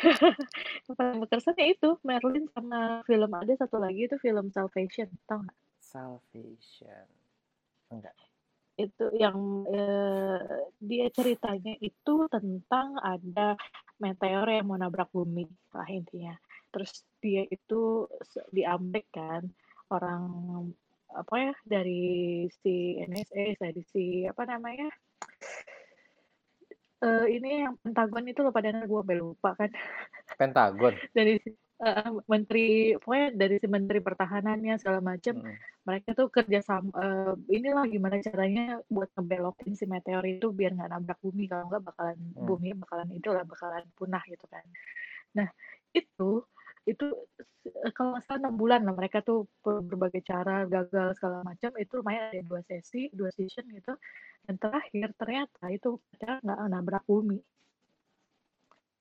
<laughs> yang paling berkesan ya itu, Merlin sama film ada satu lagi itu film Salvation, tau nggak? Salvation. Enggak. Itu yang eh, dia ceritanya itu tentang ada meteor yang mau nabrak bumi lah intinya. Terus dia itu diambek kan orang apa ya dari si NSA dari si apa namanya uh, ini yang Pentagon itu loh padahal gue lupa kan Pentagon <laughs> dari uh, menteri pokoknya dari si menteri pertahanannya segala macam hmm. mereka tuh kerja sama uh, inilah gimana caranya buat ngebelokin si meteor itu biar nggak nabrak bumi kalau nggak bakalan hmm. bumi bakalan itu lah bakalan punah gitu kan nah itu itu eh, kalau nggak salah enam bulan lah mereka tuh berbagai cara gagal segala macam itu lumayan ada dua sesi dua session gitu dan terakhir ternyata itu nggak nabrak bumi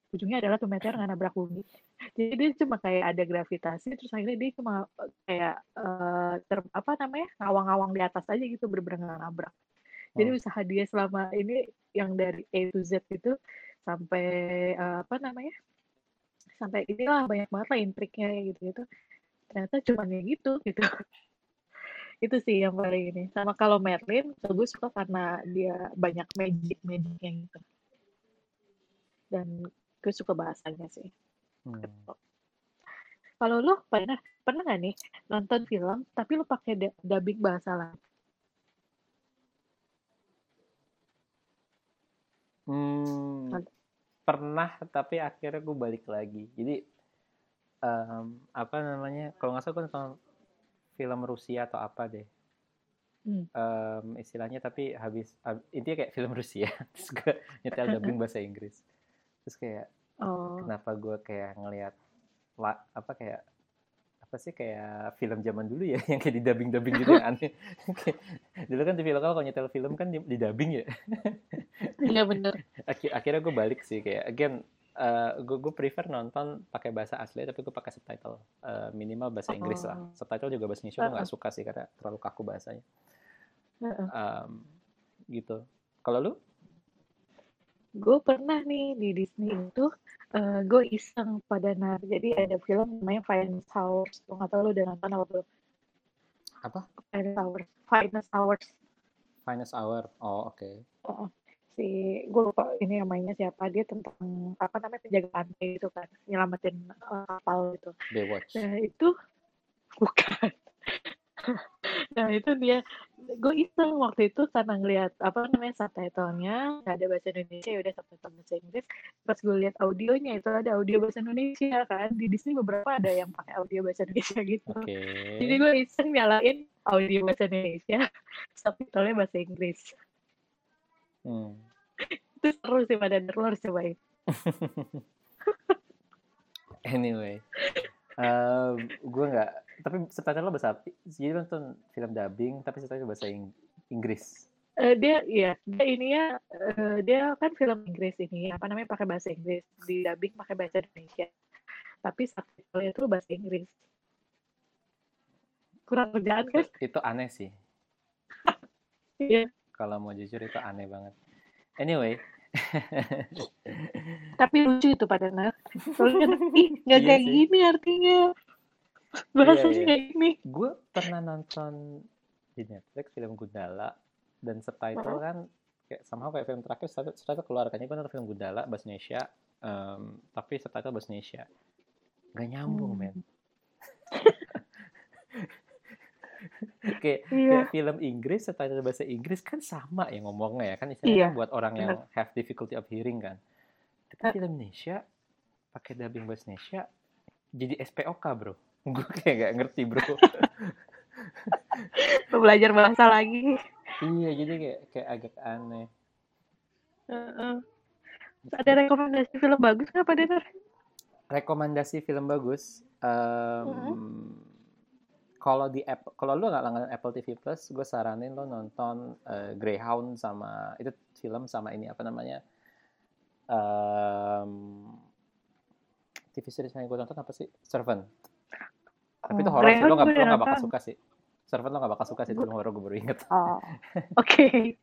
ujungnya adalah tuh meteor nggak nabrak bumi. <laughs> Jadi dia cuma kayak ada gravitasi terus akhirnya dia cuma kayak uh, ter, apa namanya ngawang-ngawang di atas aja gitu bener-bener nabrak. Jadi usaha dia selama ini yang dari A to Z itu sampai uh, apa namanya sampai inilah banyak banget lah intriknya gitu gitu. Ternyata cuma kayak gitu gitu. <laughs> Itu sih yang paling ini. Sama kalau Merlin gue suka karena dia banyak magic magicnya gitu. Dan gue suka bahasanya sih hmm. kalau lo pernah pernah nggak nih nonton film tapi lo pakai dubbing bahasa lain Hmm, pernah tapi akhirnya gue balik lagi. Jadi um, apa namanya? Kalau nggak salah gue nonton film Rusia atau apa deh. Hmm. Um, istilahnya tapi habis hab, intinya kayak film Rusia <laughs> terus gue nyetel dubbing bahasa Inggris terus kayak oh. kenapa gue kayak ngelihat apa kayak apa sih kayak film zaman dulu ya <laughs> yang kayak di dubbing dubbing gitu yang aneh. <laughs> Dulu kan di film kalau nyetel film kan di, dubbing ya. <laughs> Iya bener. Akhir, akhirnya gue balik sih kayak again uh, gue gue prefer nonton pakai bahasa asli tapi gue pakai subtitle. Uh, minimal bahasa Inggris lah. Oh. subtitle juga bahasa Indonesia gue nggak suka sih karena terlalu kaku bahasanya. Um, gitu. Kalau lu gue pernah nih di Disney itu uh, gue iseng pada nar jadi ada film namanya Finest Hours. Gue nggak tahu lo udah nonton apa belum. Apa? Finest Hours. Finest Hours. Finest Hour. Oh oke. Okay. uh, si gue lupa ini namanya siapa. Dia tentang apa namanya penjaga pantai itu kan. Nyelamatin uh, kapal gitu. Baywatch. Nah itu <laughs> bukan <laughs> nah itu dia. Gue iseng waktu itu karena ngeliat apa namanya subtitlenya nggak ada bahasa Indonesia ya udah subtitle bahasa Inggris. Pas gue lihat audionya itu ada audio bahasa Indonesia kan. Di Disney beberapa ada yang pakai audio bahasa Indonesia <laughs> gitu. Okay. jadi gue iseng nyalain audio bahasa Indonesia <laughs> subtitlenya bahasa Inggris. Hmm. itu seru sih pada lo harus cobain anyway uh, gue nggak tapi subtitle lo bahasa jadi nonton film dubbing tapi subtitle bahasa Inggris. Uh, dia ya dia ininya uh, dia kan film Inggris ini apa namanya pakai bahasa Inggris. Di dubbing pakai bahasa Indonesia. Tapi subtitle itu bahasa Inggris. Kurang kerjaan kan? Itu aneh sih. <laughs> Iya. Kalau mau jujur itu aneh banget. Anyway. <laughs> Tapi lucu itu pada nak. Soalnya ih nggak iya kayak gini artinya bahasanya iya, iya. kayak gini gue pernah nonton di Netflix film Gundala dan subtitle kan kayak sama kayak film terakhir subtitle, keluar kan nonton film Gundala bahasa Indonesia um, tapi subtitle bahasa Indonesia nggak nyambung hmm. men <laughs> kayak, iya. kayak film Inggris subtitle bahasa Inggris kan sama ya ngomongnya ya kan istilahnya iya. kan buat orang yang have difficulty of hearing kan tapi uh. film Indonesia pakai dubbing bahasa Indonesia jadi SPOK bro <laughs> gue kayak gak ngerti bro belajar bahasa lagi iya jadi kayak kayak agak aneh uh -uh. ada rekomendasi film bagus nggak Pak Denar? rekomendasi film bagus um, uh -huh. kalau di Apple kalau lu nggak langganan Apple TV Plus gue saranin lo nonton uh, Greyhound sama itu film sama ini apa namanya um, TV series yang gue nonton apa sih Servant tapi itu horor sih, lo gak, lo gak bakal suka sih. Servant lo gak bakal suka sih, itu horor gue baru inget. Oh, <laughs> oke. Okay.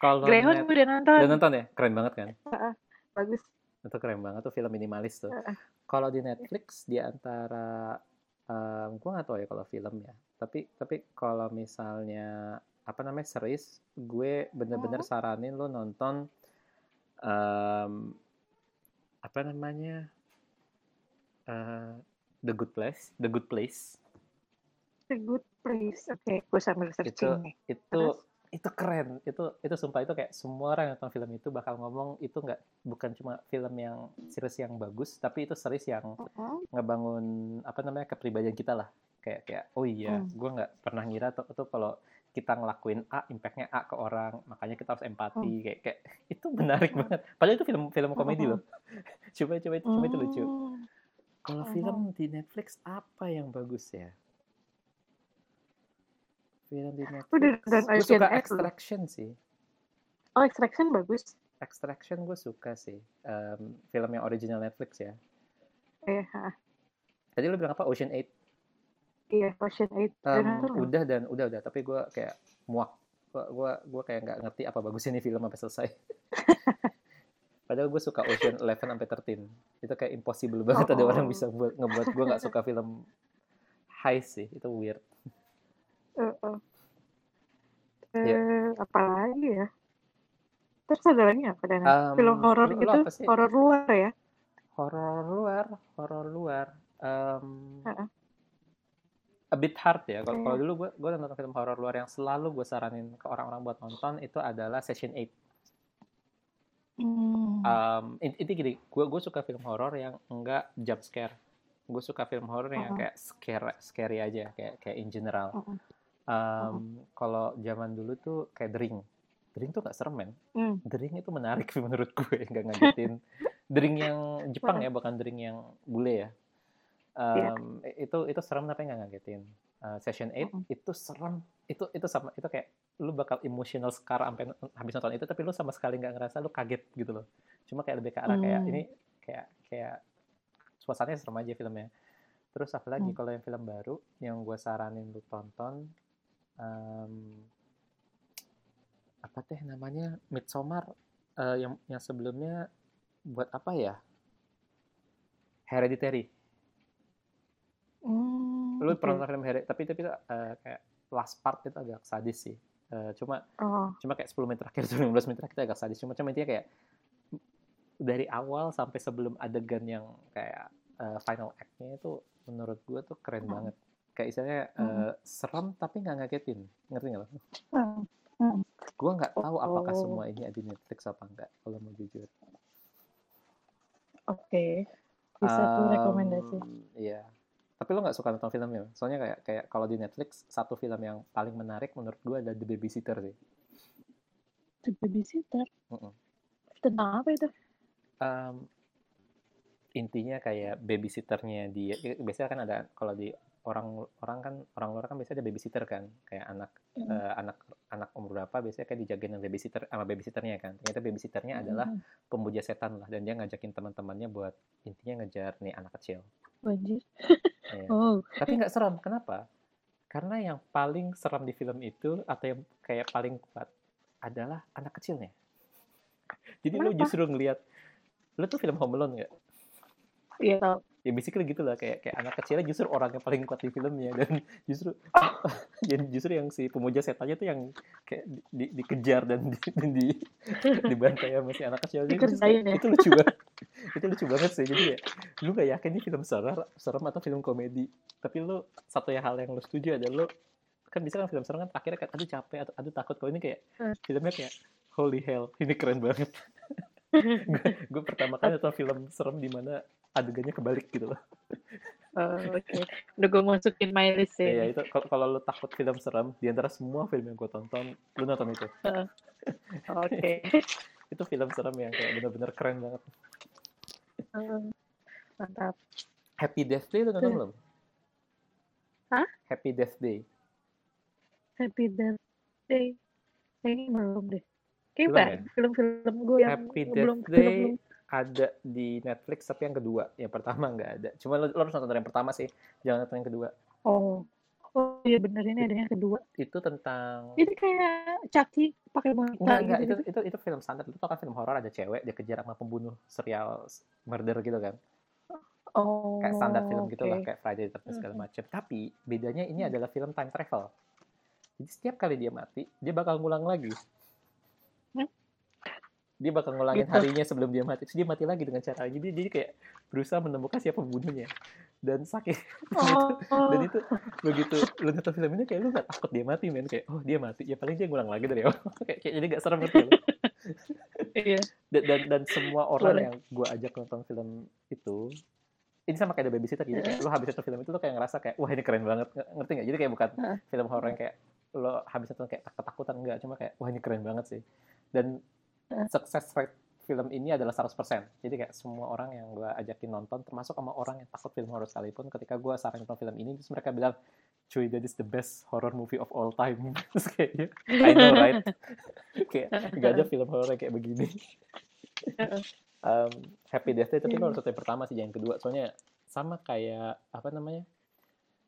Kalau Greyhound gue udah nonton. Udah nonton ya? Keren banget kan? Uh, bagus. Itu keren banget tuh film minimalis tuh. Uh, kalau di Netflix di antara um, gue gak tahu ya kalau film ya. Tapi tapi kalau misalnya apa namanya series, gue bener-bener uh. saranin lo nonton um, apa namanya uh, The Good Place, The Good Place. The Good Place. Oke, okay, gue sambil searching itu, nih. Itu Terus? itu keren. Itu itu sumpah itu kayak semua orang yang nonton film itu bakal ngomong itu nggak bukan cuma film yang series yang bagus, tapi itu series yang uh -huh. ngebangun apa namanya kepribadian kita lah. Kayak kayak oh iya, hmm. gue nggak pernah ngira tuh, tuh kalau kita ngelakuin A, impactnya A ke orang, makanya kita harus empati, hmm. kayak kayak itu menarik hmm. <laughs> banget. Padahal itu film film komedi loh. <laughs> coba coba itu coba itu lucu. Kalau oh. film di Netflix apa yang bagus ya? Film di Netflix. Udah, dan suka Extraction sih. Oh, Extraction bagus. Extraction gue suka sih. Um, film yang original Netflix ya. Eh, ha. Tadi lu bilang apa? Ocean 8? iya Ocean Eight. Um, udah dan udah udah, tapi gue kayak muak. Gue gua, gua kayak nggak ngerti apa bagusnya nih film sampai selesai. <laughs> Padahal gue suka Ocean Eleven sampai 13. Itu kayak impossible banget oh. ada orang bisa buat ngebuat gue nggak suka film high sih. Itu weird. Uh, uh. Uh, yeah. Apalagi ya? Terus ada lagi apa? Dan um, film horor gitu, horor luar ya? Horor luar, horor luar. Um, uh -uh. A bit hard ya. Kalau yeah. dulu gue gue nonton film horor luar yang selalu gue saranin ke orang-orang buat nonton itu adalah Session 8. Um, itu gini, gue gue suka film horor yang enggak jump scare. Gue suka film horor yang uh -huh. kayak scare scary aja, kayak kayak in general. Uh -huh. Um, uh -huh. Kalau zaman dulu tuh kayak The Ring. The Ring tuh gak serem men. Mm. The Ring itu menarik <laughs> menurut gue, nggak ngagetin. The Ring yang <laughs> Jepang ya, bukan The Ring yang bule ya. Um, yeah. Itu itu serem tapi nggak ngagetin. Uh, session 8 uh -huh. itu serem. Itu itu sama itu kayak lu bakal emotional scar sampai habis nonton itu tapi lu sama sekali nggak ngerasa lu kaget gitu loh cuma kayak lebih ke arah kayak hmm. ini kayak kayak suasananya serem aja filmnya terus apa lagi hmm. kalau yang film baru yang gue saranin lu tonton um, apa teh namanya Midsommar uh, yang yang sebelumnya buat apa ya Hereditary hmm, lu okay. pernah nonton film Hereditary tapi tapi uh, kayak last part itu agak sadis sih Uh, cuma oh. cuma kayak 10 menit terakhir <laughs> 15 menit terakhir agak sadis cuma cuma intinya kayak dari awal sampai sebelum adegan yang kayak uh, final act-nya itu menurut gue tuh keren hmm. banget kayak istilahnya uh, serem tapi nggak ngagetin ngerti nggak lo? Hmm. Hmm. Gue nggak tahu apakah oh. semua ini ada di Netflix apa enggak kalau mau jujur. Oke, okay. bisa um, tuh rekomendasi. Iya, tapi lo nggak suka nonton filmnya? Soalnya kayak kayak kalau di Netflix satu film yang paling menarik menurut gue adalah The Babysitter sih. The Babysitter. Mm -mm. Tentang apa itu? Um, intinya kayak babysitternya dia. Biasanya kan ada kalau di orang orang kan orang luar kan biasanya ada babysitter kan kayak anak mm. uh, anak anak umur berapa biasanya kayak dijagain babysitter sama babysitternya kan ternyata babysitternya mm. adalah pemuja setan lah dan dia ngajakin teman-temannya buat intinya ngejar nih anak kecil Anjir. Ya. Oh. Tapi nggak seram. Kenapa? Karena yang paling seram di film itu atau yang kayak paling kuat adalah anak kecilnya. Jadi Kenapa? lu justru ngelihat, lu tuh film Home Alone nggak? Iya tau ya basically gitu lah kayak kayak anak kecilnya justru orang yang paling kuat di filmnya dan <laughs> justru <laughs> yang justru yang si pemuja setannya tuh yang kayak di, dikejar dan di, di <laughs> dibantai sama si anak kecil. Itu, ya? itu lucu banget. Itu lucu banget sih. Jadi ya lu gak yakin ini film serem serem atau film komedi. Tapi lu satu ya hal yang lu setuju ada lu kan bisa kan film serem kan akhirnya kan aduh capek atau aduh takut. Kalau ini kayak hmm. filmnya kayak holy hell ini keren banget. Gue pertama kali nonton film serem di mana adegannya kebalik gitu loh. Oh, Oke, okay. udah gue masukin my list ya. Iya itu kalau lo takut film serem di antara semua film yang gue tonton, lo nonton itu. Uh, Oke. Okay. <laughs> itu film serem yang kayak bener-bener keren banget. Uh, mantap. Happy Death Day lo nonton belum? Hah? Happy Death Day. Happy Death Day. Kayaknya belum deh. Kayak ya? film-film gue yang Happy Death belum, Day belum, ada di Netflix tapi yang kedua. Yang pertama nggak ada. Cuma lo, lo harus nonton yang pertama sih. Jangan nonton yang kedua. Oh. Oh iya benar ini ada yang kedua. Itu tentang Ini kayak Chucky pakai boneka. Enggak, enggak, gitu. itu, itu itu film standar. Itu kan film horor ada cewek dia kejar sama pembunuh serial murder gitu kan. Oh. Kayak standar film okay. gitu lah kayak Friday the 13 segala macam. Tapi bedanya ini adalah film time travel. Jadi setiap kali dia mati, dia bakal ngulang lagi dia bakal ngulangin gitu. harinya sebelum dia mati. Terus dia mati lagi dengan cara jadi jadi kayak berusaha menemukan siapa pembunuhnya. Dan sakit. <laughs> Oh. dan itu begitu lu nonton film ini kayak lu gak takut dia mati men. Kayak oh dia mati. Ya paling dia ngulang lagi dari awal. <laughs> Kayak, kayak jadi gak serem gitu iya. Dan, dan dan semua orang Boleh. yang gue ajak nonton film itu ini sama kayak The Babysitter gitu kayak lu habis nonton film itu lu kayak ngerasa kayak wah ini keren banget. Ngerti gak jadi kayak bukan film horor yang kayak lo habis nonton kayak ketakutan enggak cuma kayak wah ini keren banget sih. Dan <laughs> success rate film ini adalah 100%. Jadi kayak semua orang yang gue ajakin nonton, termasuk sama orang yang takut film horor sekalipun, ketika gue saran nonton film ini, terus mereka bilang, cuy that is the best horror movie of all time. <laughs> Terus kayaknya I know right? <laughs> Kayak nggak ada film horor kayak begini. Um, Happy Death Day tapi lo harus yang pertama sih jangan kedua. Soalnya sama kayak apa namanya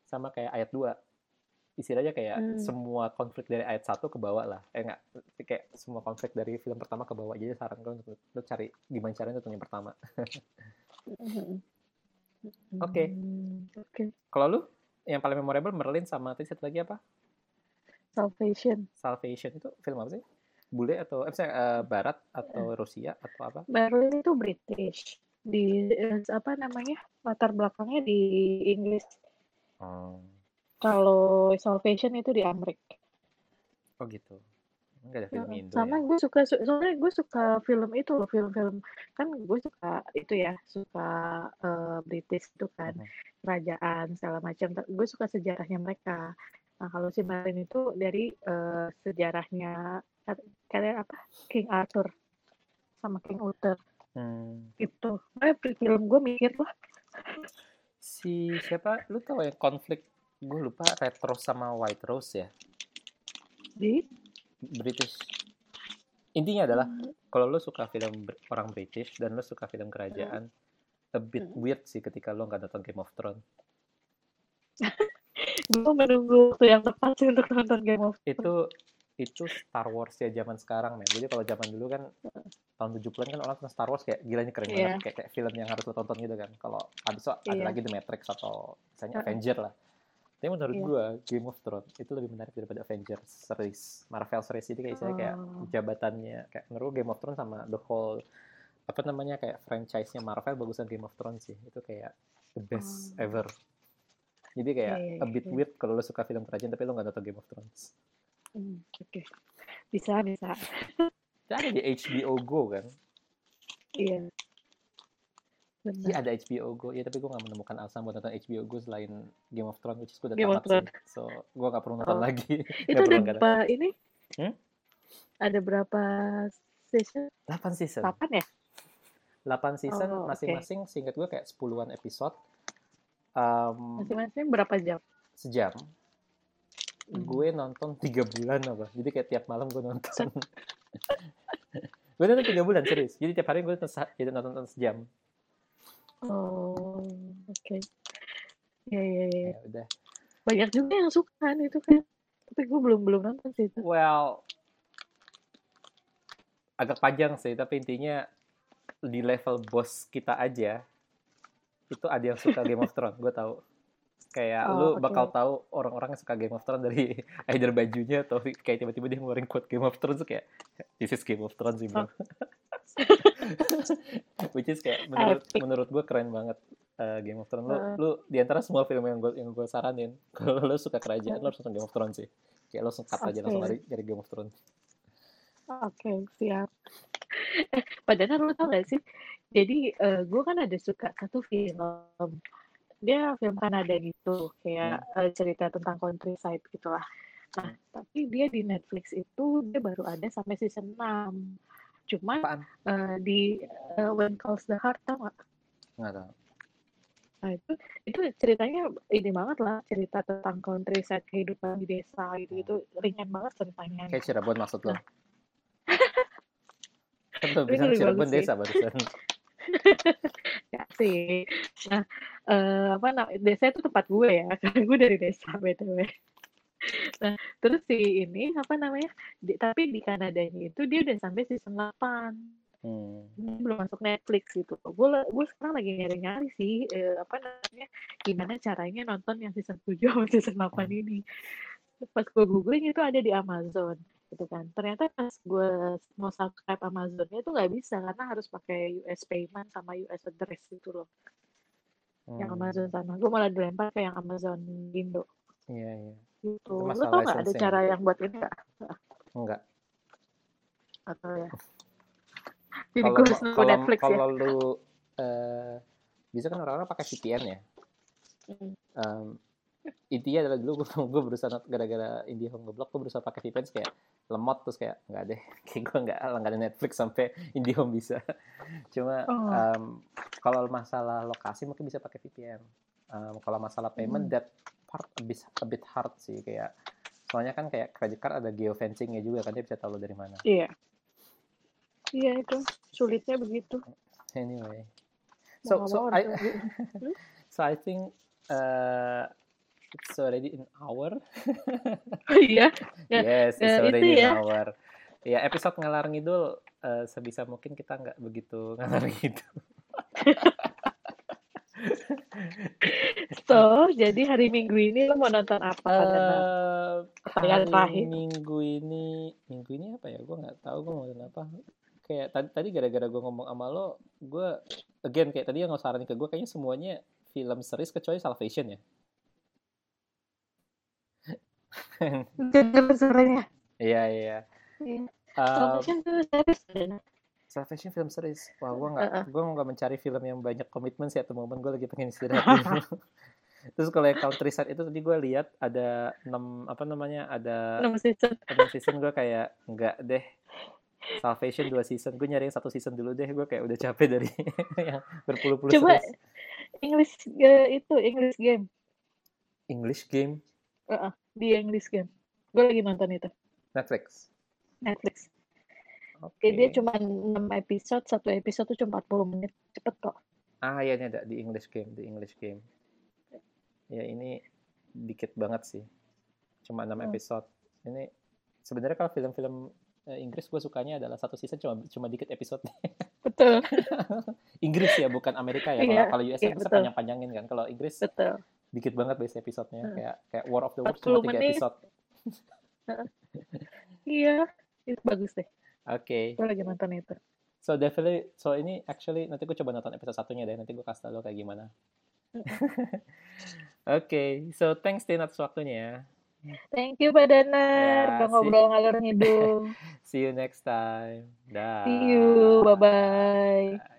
sama kayak ayat 2 istilahnya kayak hmm. semua konflik dari ayat satu ke bawah lah. Eh enggak kayak semua konflik dari film pertama ke bawah. Jadi saran gue untuk lo cari gimana caranya nonton yang pertama. Oke. Oke. Okay. kalau lu yang paling memorable Merlin sama tadi satu lagi apa? Salvation. Salvation itu film apa sih? Bule atau eh, misalnya, uh, barat atau Rusia atau apa? Merlin itu British. Di uh, apa namanya? Latar belakangnya di Inggris. Oh kalau Salvation itu di Amerika. Oh gitu. Enggak ada film Indo. Sama ya? gue suka soalnya gue suka film itu loh, film-film kan gue suka itu ya, suka uh, British itu kan, -huh. kerajaan segala macam. Gue suka sejarahnya mereka. Nah, kalau si Merlin itu dari uh, sejarahnya kayak apa? King Arthur sama King Uther. Hmm. Itu. Nah, film gue mikir lah. Si siapa? Lu tahu ya konflik gue lupa Red Rose sama White Rose ya di British intinya adalah hmm. kalau lo suka film orang British dan lo suka film kerajaan hmm. a bit hmm. weird sih ketika lo nggak nonton Game of Thrones <laughs> gue menunggu waktu yang tepat sih untuk nonton Game of Thrones itu itu Star Wars ya zaman sekarang men jadi kalau zaman dulu kan tahun 70-an kan orang nonton Star Wars kayak gilanya keren yeah. banget kayak, kayak film yang harus lo tonton gitu kan kalau ada so, yeah. ada iya. lagi The Matrix atau misalnya uh Avenger lah tapi menurut yeah. gue Game of Thrones itu lebih menarik daripada Avengers series, Marvel series ini kayak oh. kayak jabatannya kayak menurut Game of Thrones sama the whole apa namanya kayak franchise-nya Marvel bagusan Game of Thrones sih. Itu kayak the best oh. ever. Jadi kayak yeah, yeah, a bit yeah. weird kalau lo suka film kerajaan tapi lo nggak nonton Game of Thrones. Hmm, Oke, okay. bisa bisa. Itu ada di HBO Go kan? Iya. Yeah. Iya ada HBO Go, ya tapi gue gak menemukan alasan buat nonton HBO Go selain Game of Thrones, which is gue udah Game tamat sih. So, gue gak perlu nonton oh. lagi. <laughs> Itu ada berapa ini? Hmm? Ada berapa season? 8 season. 8 ya? 8 season, oh, masing-masing okay. singkat gue kayak 10-an episode. Um, masing-masing berapa jam? Sejam. Hmm. Gue nonton 3 bulan apa. Jadi kayak tiap malam gue nonton. <laughs> gue nonton 3 bulan, serius. Jadi tiap hari gue nonton, nonton sejam. Oh, oke. Ya, ya, ya. Ya udah. Banyak juga yang suka kan itu kan. Tapi gue belum belum nonton sih itu. Well, agak panjang sih, tapi intinya di level bos kita aja itu ada yang suka Game of Thrones, gue tahu. Kayak oh, lu okay. bakal tahu orang-orang yang suka Game of Thrones dari <laughs> either bajunya atau kayak tiba-tiba dia ngeluarin quote Game of Thrones kayak this is Game of Thrones sih bro. Oh. <laughs> <laughs> which is kayak menurut Epic. menurut gue keren banget uh, Game of Thrones lu uh. lu di antara semua film yang gue yang gue saranin <laughs> kalau lu suka kerajaan lu harus nonton Game of Thrones sih kayak lu sengkat okay. aja langsung dari, dari Game of Thrones oke okay, siap <laughs> padahal lu tau gak sih jadi uh, eh, gue kan ada suka satu film dia film Kanada gitu kayak hmm. uh, cerita tentang countryside gitulah nah tapi dia di Netflix itu dia baru ada sampai season 6 Cuma uh, di uh, When Calls the Heart tau gak? Nggak tahu. Nah itu itu ceritanya ini banget lah cerita tentang countryside kehidupan di desa gitu itu ringan banget ceritanya. Kayak Cirebon maksud lo? Nah. <laughs> kan bisa Cirebon desa barusan. <laughs> ya sih. Nah, uh, apa nah, desa itu tempat gue ya, <laughs> karena gue dari desa btw. Nah, terus si ini apa namanya? Di, tapi di Kanadanya itu dia udah sampai season 8. Hmm. belum masuk Netflix gitu. Gue gue sekarang lagi nyari-nyari sih eh, apa namanya gimana caranya nonton yang season 7 sama season 8 hmm. ini. Pas gue googling itu ada di Amazon gitu kan. Ternyata pas gue mau subscribe Amazonnya itu nggak bisa karena harus pakai US payment sama US address gitu loh. Hmm. Yang Amazon sana. Gue malah dilempar ke yang Amazon Indo. Iya, iya. Gitu. Lu tau nggak ada cara yang buat ini nggak? Enggak. Atau ya? Jadi gue harus nunggu Netflix kalau ya? Kalau lu uh, bisa kan orang-orang pakai VPN ya. Hmm. Um, intinya adalah dulu gue, gue berusaha gara-gara Indie Home Ngeblok gue berusaha pakai VPN kayak lemot terus kayak nggak deh <laughs> kayak gue nggak nggak ada Netflix sampai Indie Home bisa cuma oh. um, kalau masalah lokasi mungkin bisa pakai VPN um, kalau masalah payment hmm. that part a bit, a bit hard sih kayak soalnya kan kayak credit card ada geofencingnya juga kan dia bisa tahu dari mana. Iya. Iya itu sulitnya begitu. Anyway, so so I <laughs> so I think uh, it's already in hour. oh, iya. <laughs> Ya, yes, it's already in ya. hour. Ya episode ngalar ngidul uh, sebisa mungkin kita nggak begitu <laughs> ngalar ngidul. So, jadi hari Minggu ini lo mau nonton apa? Uh, hari terakhir. Minggu ini, minggu ini apa ya? Gue nggak tahu gue mau nonton apa. Kayak tadi, tadi gara-gara gue ngomong sama lo, gue again kayak tadi yang nggak saranin ke gue kayaknya semuanya film series kecuali Salvation ya. Jadi Iya iya. iya. Salvation tuh series Salvation film series. Wah, gue nggak, uh -uh. gue nggak mencari film yang banyak komitmen sih atau momen gue lagi pengen istirahat. <laughs> <laughs> Terus kalau yang countryside itu tadi gue lihat ada enam apa namanya ada enam season. Enam season gue kayak nggak deh. Salvation dua season. Gue nyari yang satu season dulu deh. Gue kayak udah capek dari <laughs> yang berpuluh-puluh Coba series. English uh, itu English game. English game? Uh -uh, di English game. Gue lagi nonton itu. Netflix. Netflix. Okay. Dia cuma 6 episode, satu episode tuh cuma 40 menit. Cepet kok. Ah, iya ada di English Game, di English Game. Ya ini dikit banget sih. Cuma 6 hmm. episode. Ini sebenarnya kalau film-film eh, Inggris gue sukanya adalah satu season cuma cuma dikit episode. <laughs> Betul. Inggris ya, bukan Amerika ya. Kalau yeah, kalau US yeah, bisa panjang-panjangin kan. Kalau Inggris betul. dikit banget biasanya episodenya. Hmm. Kayak kayak War of the Worlds cuma tiga episode. iya, itu bagus deh. Oke. Okay. Gue lagi nonton itu. So definitely, so ini actually nanti gue coba nonton episode satunya deh. Nanti gue kasih tau kayak gimana. <laughs> Oke, okay. so thanks Tina atas waktunya. Thank you Pak Danar, yeah, udah ngobrol <laughs> ngalor ngidul. see you next time. Dah. See you, bye-bye. bye.